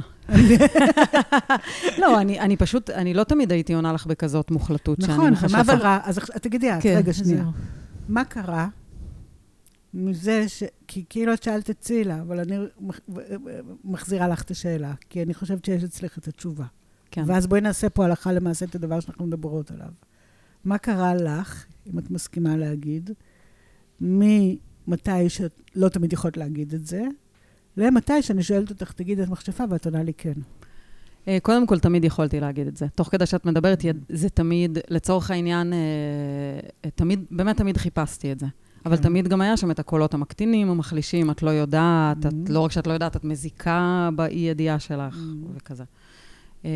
לא, אני, אני פשוט, אני לא תמיד הייתי עונה לך בכזאת מוחלטות שאני נכון. מה קרה? אז תגידי את, כן, רגע, שנייה. מה קרה מזה ש... כי כאילו את שאלת את צילה, אבל אני מח- מחזירה לך את השאלה, כי אני חושבת שיש אצלך את התשובה. כן. ואז בואי נעשה פה הלכה למעשה את הדבר שאנחנו מדברות עליו. מה קרה לך, אם את מסכימה להגיד, ממתי שאת לא תמיד יכולת להגיד את זה, למתי שאני שואלת אותך, תגידי, את מכשפה, ואת עונה לי כן. אה, קודם כל, תמיד יכולתי להגיד את זה. תוך כדי שאת מדברת, זה תמיד, לצורך העניין, אה, אה, תמיד, באמת תמיד חיפשתי את זה. אבל כן. תמיד גם היה שם את הקולות המקטינים, המחלישים, את לא יודעת, את, Mhm. לא רק שאת לא יודעת, את מזיקה באי-ידיעה שלך, Mhm. וכזה. אה,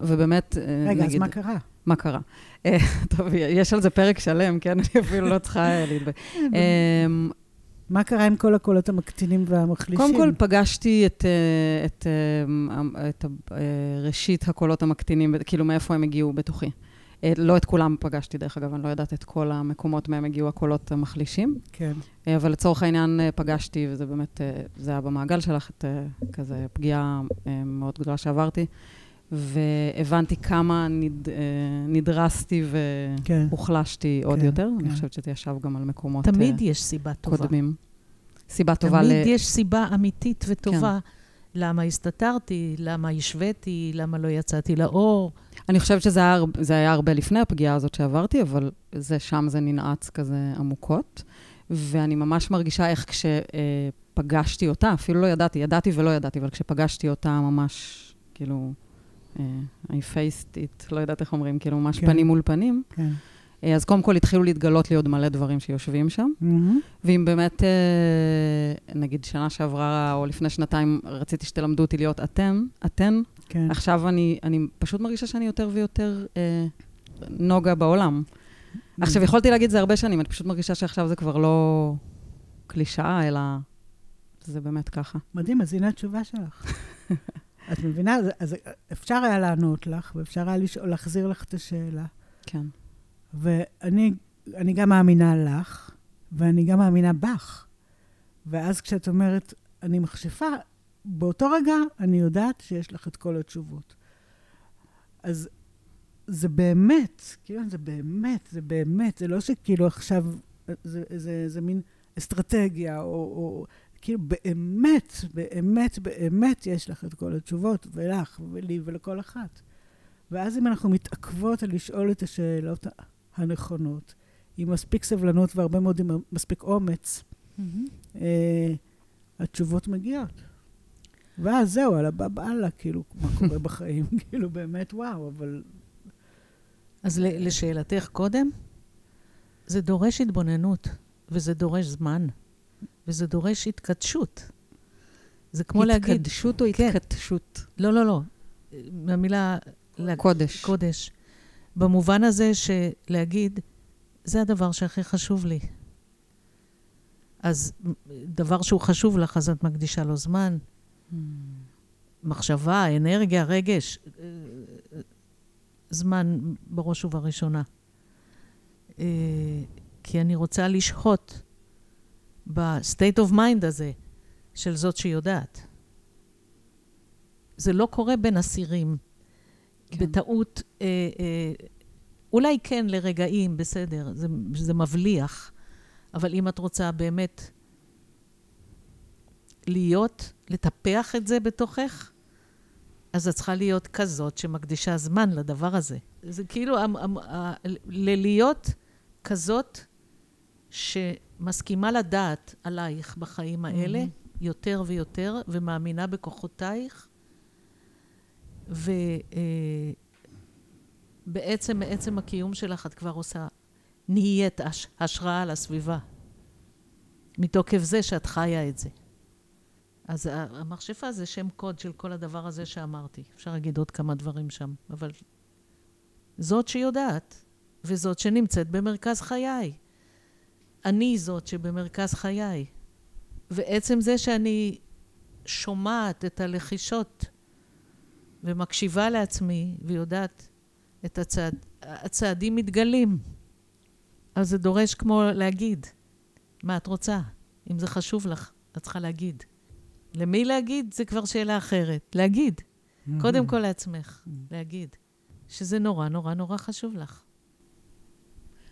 ובאמת, אה, רגע, אז נגיד... מה קרה? מה קרה? טוב, יש על זה פרק שלם, כן? אני אפילו לא צריכה להתבייש. אמ, מה קרה עם כל הקולות המקטינים והמחלישים? קודם כל, פגשתי את, אה, את, אה, את אה, ראשית הקולות המקטינים, כאילו מאיפה הם הגיעו בתוכי. לא את כולם פגשתי, דרך אגב, אני לא יודעת את כל המקומות מהם הגיעו הקולות המחלישים, כן. אבל לצורך העניין פגשתי, וזה באמת, זה היה במעגל שלך, את כזה פגיעה מאוד גדולה שעברתי, והבנתי כמה נד, אה, נדרסתי כן. והוחלשתי עוד כן, יותר. כן. אני חושבת שזה ישב גם על מקומות אה, תמיד יש סיבה טובה. קודמים. סיבה טובה ל... תמיד יש סיבה אמיתית וטובה. למה הסתתרתי, למה השוויתי, למה לא יצאתי לאור. אני חושבת שזה היה, זה היה הרבה לפני הפגיעה הזאת שעברתי, אבל זה, שם זה ננעץ כזה עמוקות. ואני ממש מרגישה איך כשפגשתי אותה, אפילו לא ידעתי, ידעתי ולא ידעתי, אבל כשפגשתי אותה ממש, כאילו, אה, I faced it, לא יודעת איך אומרים, כאילו, ממש כן. פנים מול פנים. כן. אה, אז קודם כל התחילו להתגלות לי עוד מלא דברים שיושבים שם. מהמם. ואם באמת, אה, נגיד שנה שעברה, או לפני שנתיים, רציתי שתלמדו אותי להיות אתם, אתן, כן. עכשיו אני, אני פשוט מרגישה שאני יותר ויותר אה, נוגה בעולם. עכשיו, יכולתי להגיד זה הרבה שנים, אני פשוט מרגישה שעכשיו זה כבר לא קלישאה, אלא זה באמת ככה. מדהים, אז הנה התשובה שלך. את מבינה? אז, אז אפשר היה לענות לך, ואפשר היה לשאול, להחזיר לך את השאלה. כן. ואני אני גם מאמינה לך, ואני גם מאמינה בך. ואז כשאת אומרת, אני מכשפה, באותו רגע אני יודעת שיש לך את כל התשובות. אז זה באמת, כאילו, זה באמת, זה באמת, זה לא שכאילו עכשיו, זה, זה, זה, זה מין אסטרטגיה, או, או כאילו באמת, באמת, באמת יש לך את כל התשובות, ולך, ולי, ולכל אחת. ואז אם אנחנו מתעכבות על לשאול את השאלות הנכונות, עם מספיק סבלנות והרבה מאוד עם מספיק אומץ, mm-hmm. אה, התשובות מגיעות. ואז זהו, על הבא באללה, כאילו, מה קורה בחיים, כאילו, באמת, וואו, אבל... אז לשאלתך קודם, זה דורש התבוננות, וזה דורש זמן, וזה דורש התקדשות. זה כמו להגיד... התקדשות או כן. התקדשות? לא, לא, לא. מהמילה... קודש. קודש. במובן הזה שלהגיד, זה הדבר שהכי חשוב לי. אז דבר שהוא חשוב לך, אז את מקדישה לו זמן, mm. מחשבה, אנרגיה, רגש. זמן בראש ובראשונה. אה, כי אני רוצה לשהות ב-state of mind הזה של זאת שיודעת. זה לא קורה בין אסירים. כן. בטעות, אה, אה, אולי כן לרגעים, בסדר, זה, זה מבליח, אבל אם את רוצה באמת להיות, לטפח את זה בתוכך, אז את צריכה להיות כזאת שמקדישה זמן לדבר הזה. זה כאילו, ללהיות כזאת שמסכימה לדעת עלייך בחיים האלה mm-hmm. יותר ויותר, ומאמינה בכוחותייך, ובעצם, אה, מעצם הקיום שלך את כבר עושה, נהיית השראה לסביבה. מתוקף זה שאת חיה את זה. אז המכשפה זה שם קוד של כל הדבר הזה שאמרתי. אפשר להגיד עוד כמה דברים שם, אבל זאת שיודעת, וזאת שנמצאת במרכז חיי. אני זאת שבמרכז חיי. ועצם זה שאני שומעת את הלחישות ומקשיבה לעצמי ויודעת את הצעד, הצעדים מתגלים. אז זה דורש כמו להגיד, מה את רוצה? אם זה חשוב לך, את צריכה להגיד. למי להגיד? זה כבר שאלה אחרת. להגיד. Mm-hmm. קודם כל לעצמך, mm-hmm. להגיד. שזה נורא נורא נורא חשוב לך.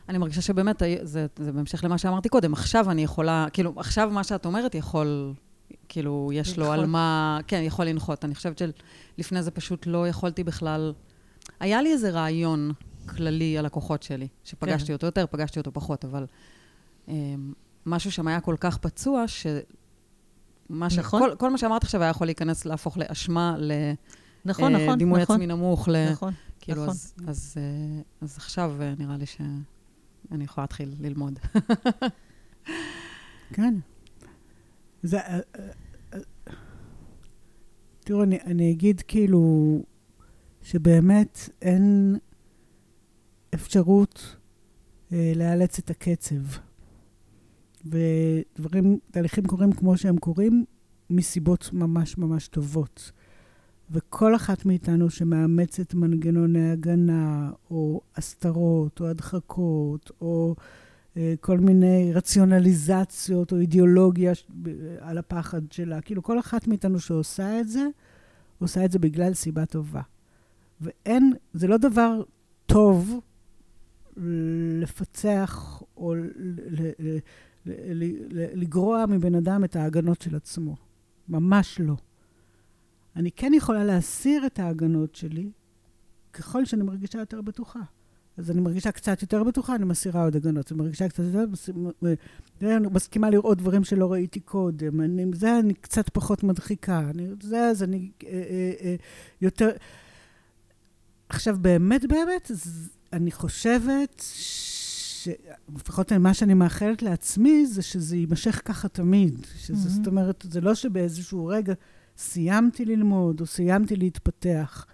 אני מרגישה שבאמת, זה, זה בהמשך למה שאמרתי קודם, עכשיו אני יכולה, כאילו, עכשיו מה שאת אומרת יכול, כאילו, יש לנחות. לו על מה, כן, יכול לנחות. אני חושבת שלפני זה פשוט לא יכולתי בכלל, היה לי איזה רעיון כללי על הכוחות שלי, שפגשתי כן. אותו יותר, פגשתי אותו פחות, אבל um, משהו שם היה כל כך פצוע, ש... מה ש... נכון. כל, כל מה שאמרת עכשיו היה יכול להיכנס, להפוך לאשמה, לדימוי נכון, uh, נכון, דימוי נכון. עצמי נמוך. ל... נכון, כאילו, נכון. אז, אז, uh, אז עכשיו uh, נראה לי שאני יכולה להתחיל ללמוד. כן. זה... תראו, אני, אני אגיד כאילו שבאמת אין אפשרות אה, לאלץ את הקצב. ודברים, תהליכים קורים כמו שהם קורים, מסיבות ממש ממש טובות. וכל אחת מאיתנו שמאמצת מנגנוני הגנה, או הסתרות, או הדחקות, או אה, כל מיני רציונליזציות, או אידיאולוגיה ש- על הפחד שלה, כאילו כל אחת מאיתנו שעושה את זה, עושה את זה בגלל סיבה טובה. ואין, זה לא דבר טוב לפצח או לגרוע מבן אדם את ההגנות של עצמו. ממש לא. אני כן יכולה להסיר את ההגנות שלי ככל שאני מרגישה יותר בטוחה. אז אני מרגישה קצת יותר בטוחה, אני מסירה עוד הגנות. אני מרגישה קצת יותר, אני מסכימה לראות דברים שלא ראיתי קודם. אני, זה אני קצת פחות מדחיקה. אני, זה, אז אני אה, אה, אה, יותר... עכשיו, באמת, באמת, אני חושבת שלפחות מה שאני מאחלת לעצמי, זה שזה יימשך ככה תמיד. שזה, mm-hmm. זאת אומרת, זה לא שבאיזשהו רגע סיימתי ללמוד או סיימתי להתפתח.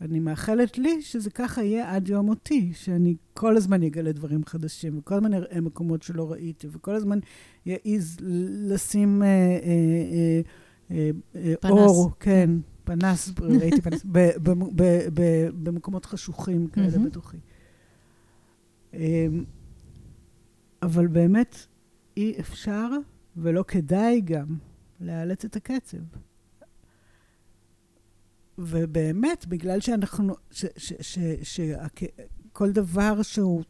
אני מאחלת לי שזה ככה יהיה עד יום מותי, שאני כל הזמן אגלה דברים חדשים, וכל הזמן אראה מקומות שלא ראיתי, וכל הזמן יעז לשים אה, אה, אה, אה, פנס. אור, כן, פנס, ראיתי פנס, ב, ב, ב, ב, במקומות חשוכים כאלה. בתוכי. אה, אבל באמת אי אפשר, ולא כדאי גם, לאלץ את הקצב. ובאמת, בגלל שאנחנו, שכל דבר שהוא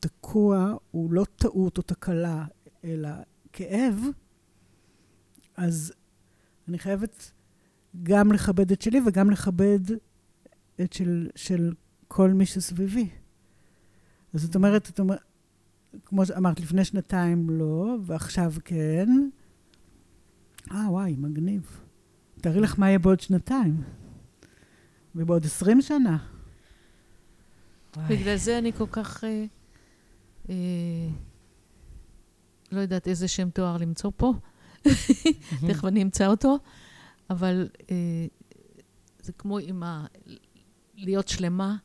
תקוע הוא לא טעות או תקלה, אלא כאב, אז אני חייבת גם לכבד את שלי וגם לכבד את של, של כל מי שסביבי. אז זאת אומרת, את אומר, כמו שאמרת, לפני שנתיים לא, ועכשיו כן. אה, וואי, מגניב. תארי לך מה יהיה בעוד שנתיים. ובעוד עשרים שנה. בגלל זה אני כל כך... אה, אה, לא יודעת איזה שם תואר למצוא פה. תכף אני אמצא אותו. אבל אה, זה כמו עם ה... להיות שלמה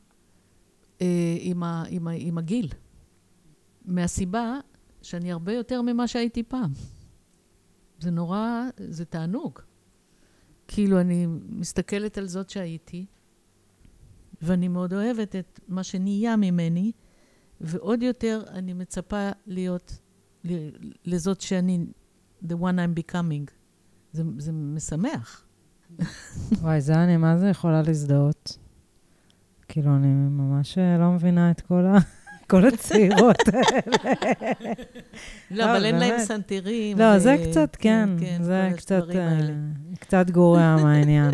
אה, עם, ה, עם, ה, עם הגיל. מהסיבה שאני הרבה יותר ממה שהייתי פעם. זה נורא, זה תענוג. כאילו, אני מסתכלת על זאת שהייתי, ואני מאוד אוהבת את מה שנהיה ממני, ועוד יותר אני מצפה להיות לזאת שאני, the one I'm becoming. זה, זה משמח. וואי, זה אני מה זה יכולה להזדהות. כאילו, אני ממש אה, לא מבינה את כל ה... כל הצעירות האלה. לא, אבל אין להם סנטרים. לא, זה קצת, כן. כן, זה קצת, אה, קצת גורע מהעניין.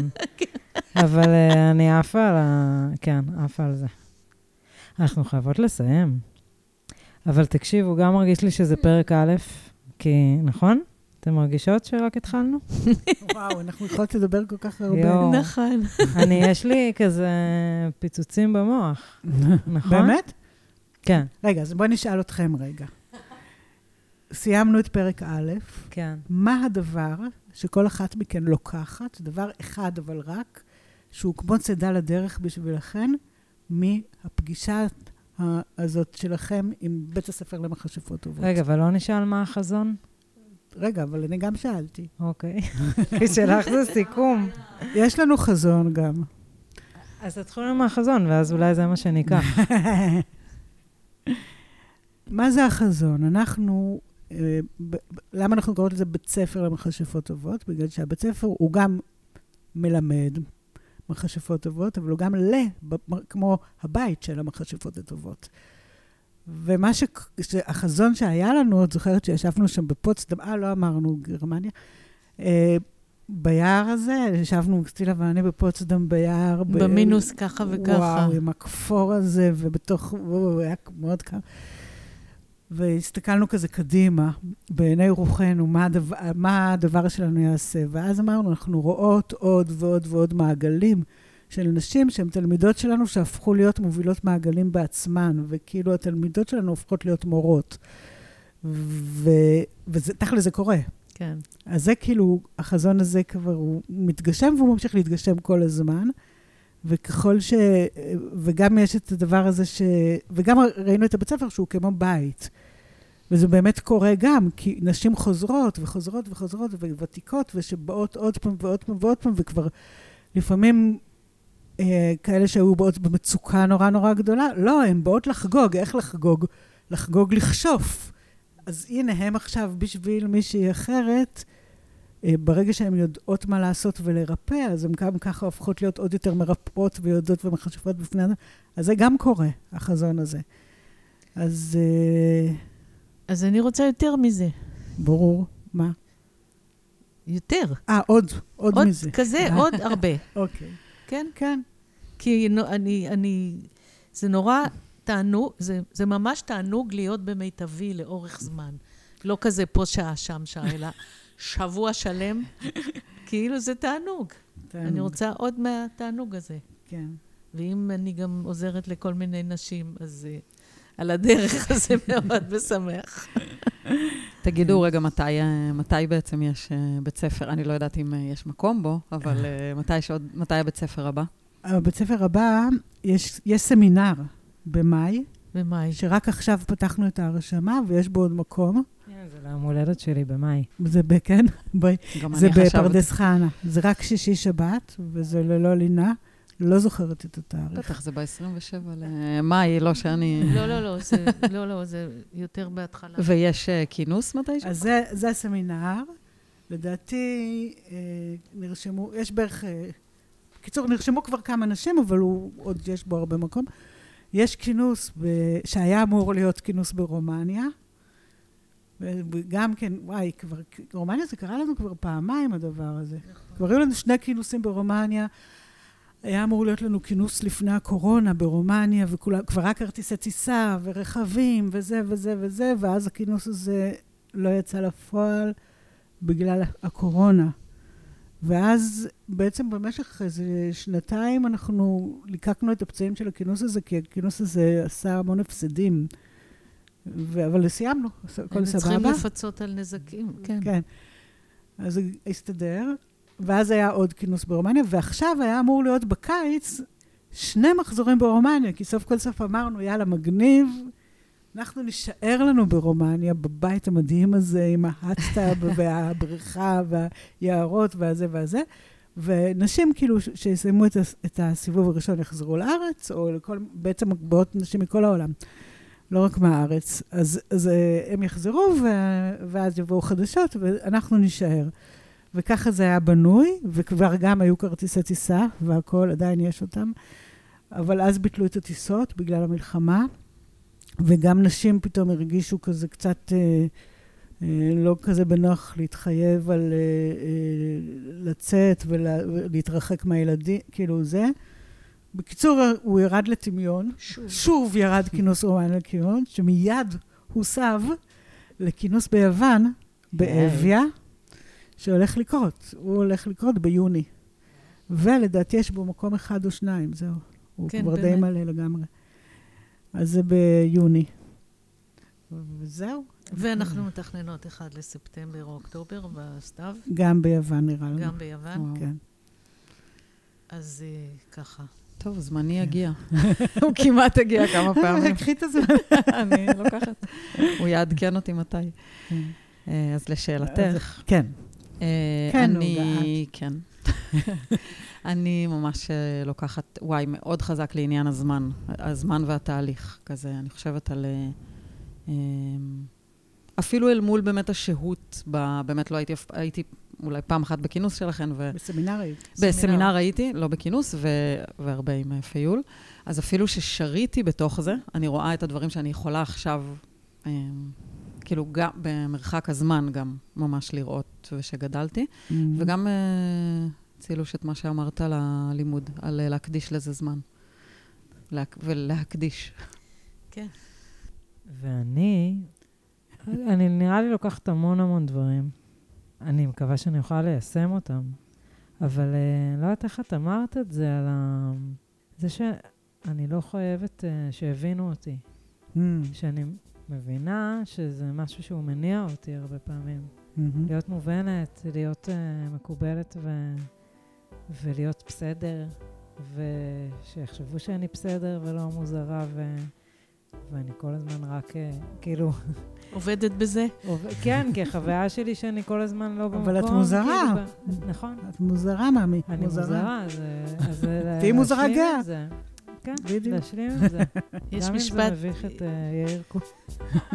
אבל אה, אני עפה על ה... כן, עפה על זה. אנחנו חייבות לסיים. אבל תקשיבו, גם מרגיש לי שזה פרק א', כי, נכון? אתן מרגישות שרק התחלנו? וואו, אנחנו יכולות לדבר כל כך הרבה. נכון. אני, יש לי כזה פיצוצים במוח, נכון? באמת? כן. רגע, אז בואי נשאל אתכם רגע. סיימנו את פרק א', כן. מה הדבר שכל אחת מכן לוקחת, דבר אחד אבל רק, שהוא כמו צידה לדרך בשבילכן, מהפגישה הזאת שלכם עם בית הספר למכשפות טובות? רגע, אבל לא נשאל מה החזון? רגע, אבל אני גם שאלתי. אוקיי. כי שלך זה סיכום. יש לנו חזון גם. אז תתחילו מהחזון, ואז אולי זה מה שניקח. מה זה החזון? אנחנו, אה, למה אנחנו קוראות לזה בית ספר למכשפות טובות? בגלל שהבית ספר הוא גם מלמד מכשפות טובות, אבל הוא גם ל, כמו הבית של המכשפות הטובות. ומה ש... החזון שהיה לנו, את זוכרת שישבנו שם בפוצדם, אה, לא אמרנו גרמניה, אה, ביער הזה, ישבנו, קסטילה ואני בפוצדם ביער. במינוס ב... ככה וככה. וואו, עם הכפור הזה, ובתוך, וואו, היה מאוד קר. והסתכלנו כזה קדימה, בעיני רוחנו, מה הדבר, מה הדבר שלנו יעשה. ואז אמרנו, אנחנו רואות עוד ועוד ועוד מעגלים. של נשים שהן תלמידות שלנו שהפכו להיות מובילות מעגלים בעצמן, וכאילו התלמידות שלנו הופכות להיות מורות. ותכל'ס זה קורה. כן. אז זה כאילו, החזון הזה כבר הוא מתגשם והוא ממשיך להתגשם כל הזמן. וככל ש... וגם יש את הדבר הזה ש... וגם ראינו את הבית ספר שהוא כמו בית. וזה באמת קורה גם, כי נשים חוזרות וחוזרות וחוזרות וותיקות, ושבאות עוד פעם ועוד פעם ועוד פעם, וכבר לפעמים אה, כאלה שהיו באות במצוקה נורא נורא גדולה, לא, הן באות לחגוג. איך לחגוג? לחגוג לכשוף. אז הנה, הם עכשיו בשביל מישהי אחרת, אה, ברגע שהן יודעות מה לעשות ולרפא, אז הן גם ככה הופכות להיות עוד יותר מרפאות ויודעות ומכשפות בפני אדם. אז זה גם קורה, החזון הזה. אז... אה, אז אני רוצה יותר מזה. ברור. מה? יותר. אה, עוד, עוד, עוד מזה. עוד כזה, עוד הרבה. אוקיי. כן? כן. כי אני, אני, זה נורא תענוג, זה, זה ממש תענוג להיות במיטבי לאורך זמן. לא כזה פה שעה, שם שעה, אלא שבוע שלם, כאילו זה תענוג. תענוג. אני רוצה עוד מהתענוג הזה. כן. ואם אני גם עוזרת לכל מיני נשים, אז uh, על הדרך הזה מאוד משמח. תגידו רגע, מתי, אה, מתי בעצם יש אה, בית ספר? אני לא יודעת אם יש מקום בו, אבל מתי, שעוד, מתי הבית ספר הבא? בבית ספר הבא יש, יש סמינר במאי. במאי. שרק עכשיו פתחנו את ההרשמה, ויש בו עוד מקום. כן, זה ליום הולדת שלי במאי. זה ב... כן, בואי. זה בפרדס חנה. זה רק שישי-שבת, וזה ללא לינה. לא זוכרת את התאריך. בטח, זה ב-27 למאי, לא שאני... לא, לא, לא, זה, לא, לא, זה יותר בהתחלה. ויש uh, כינוס מתישהו? אז זה, זה הסמינר. לדעתי אה, נרשמו, יש בערך, אה, בקיצור, נרשמו כבר כמה נשים, אבל הוא עוד יש בו הרבה מקום. יש כינוס ב, שהיה אמור להיות כינוס ברומניה, וגם כן, וואי, כבר, רומניה זה קרה לנו כבר פעמיים הדבר הזה. כבר היו לנו שני כינוסים ברומניה. היה אמור להיות לנו כינוס לפני הקורונה ברומניה, וכבר רק כרטיסי טיסה ורכבים וזה וזה וזה, ואז הכינוס הזה לא יצא לפועל בגלל הקורונה. ואז בעצם במשך איזה שנתיים אנחנו ליקקנו את הפצעים של הכינוס הזה, כי הכינוס הזה עשה המון הפסדים. ו- אבל סיימנו, הכל סבבה. הם צריכים לפצות על נזקים, כן. כן. אז זה הסתדר, ואז היה עוד כינוס ברומניה, ועכשיו היה אמור להיות בקיץ שני מחזורים ברומניה, כי סוף כל סוף אמרנו, יאללה, מגניב, אנחנו נישאר לנו ברומניה, בבית המדהים הזה, עם ההאטסטאב והבריכה והיערות והזה והזה, ונשים כאילו שיסיימו את, את הסיבוב הראשון יחזרו לארץ, או לכל, בעצם באות נשים מכל העולם. לא רק מהארץ. אז, אז אה, הם יחזרו, ו, ואז יבואו חדשות, ואנחנו נישאר. וככה זה היה בנוי, וכבר גם היו כרטיסי טיסה, והכול, עדיין יש אותם. אבל אז ביטלו את הטיסות בגלל המלחמה, וגם נשים פתאום הרגישו כזה קצת אה, אה, לא כזה בנוח להתחייב על אה, לצאת ולהתרחק מהילדים, כאילו זה. בקיצור, הוא ירד לטמיון. שוב. שוב ירד כינוס רומן לטמיון, שמיד הוסב לכינוס ביוון, באביה, שהולך לקרות. הוא הולך לקרות ביוני. ולדעתי יש בו מקום אחד או שניים, זהו. הוא כן, כבר באמת. די מלא לגמרי. אז זה ביוני. וזהו. ואנחנו מתכננות אחד לספטמבר או אוקטובר בסתיו. גם ביוון נראה לנו. גם ביוון? כן. אז uh, ככה. טוב, זמני כן. יגיע. הוא כמעט הגיע כמה פעמים. קחי את הזמן. אני לוקחת. הוא יעדכן אותי מתי. כן. אה, אז לשאלתך. כן. אה, כן, אני, כן. אני ממש אה, לוקחת, וואי, מאוד חזק לעניין הזמן, הזמן והתהליך, כזה, אני חושבת על... אפילו אל מול באמת השהות, באמת לא הייתי, הייתי אולי פעם אחת בכינוס שלכם. ו... בסמינר היית. בסמינר הייתי, לא בכינוס, ו... והרבה עם אה, פיול. אז אפילו ששריתי בתוך זה, אני רואה את הדברים שאני יכולה עכשיו, אה, כאילו, גם במרחק הזמן גם ממש לראות ושגדלתי. Mm-hmm. וגם אה, צילוש את מה שאמרת על הלימוד, על אה, להקדיש לזה זמן. לה... ולהקדיש. כן. ואני, אני נראה לי לוקחת המון המון דברים. אני מקווה שאני אוכל ליישם אותם. אבל uh, לא יודעת איך את אמרת את זה, על ה... זה שאני לא חייבת uh, שיבינו אותי. Mm. שאני מבינה שזה משהו שהוא מניע אותי הרבה פעמים. Mm-hmm. להיות מובנת, להיות uh, מקובלת ו... ולהיות בסדר, ושיחשבו שאני בסדר ולא מוזרה, ו... ואני כל הזמן רק, uh, כאילו, עובדת בזה? כן, כי החוויה שלי שאני כל הזמן לא במקום. אבל את מוזרה. כאילו, נכון. את מוזרה, מאמי. אני מוזרה, אז... תהיי מוזרה גאה. כן, להשלים עם זה. יש משפט... גם אם זה מביך את אה, יאיר קו.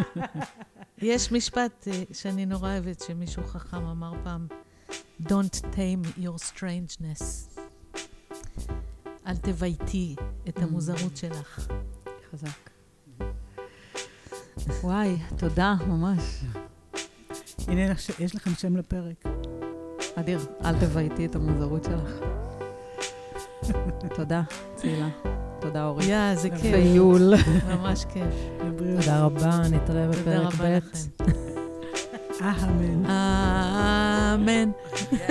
יש משפט אה, שאני נורא אוהבת, שמישהו חכם אמר פעם, Don't tame your strangeness. אל תבייתי את המוזרות שלך. חזק. וואי, תודה, ממש. הנה, יש לכם שם לפרק. אדיר, אל תבייתי את המוזרות שלך. תודה, צילה. תודה, אורי. יא, זה כיף. ויול. ממש כיף. תודה רבה, נתראה בפרק ב'. אמן. אמן.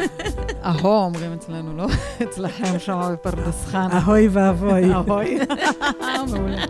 אהו אומרים אצלנו, לא? אצלכם שם בפרדס חנה. אהוי ואבוי. אהוי. מעולה.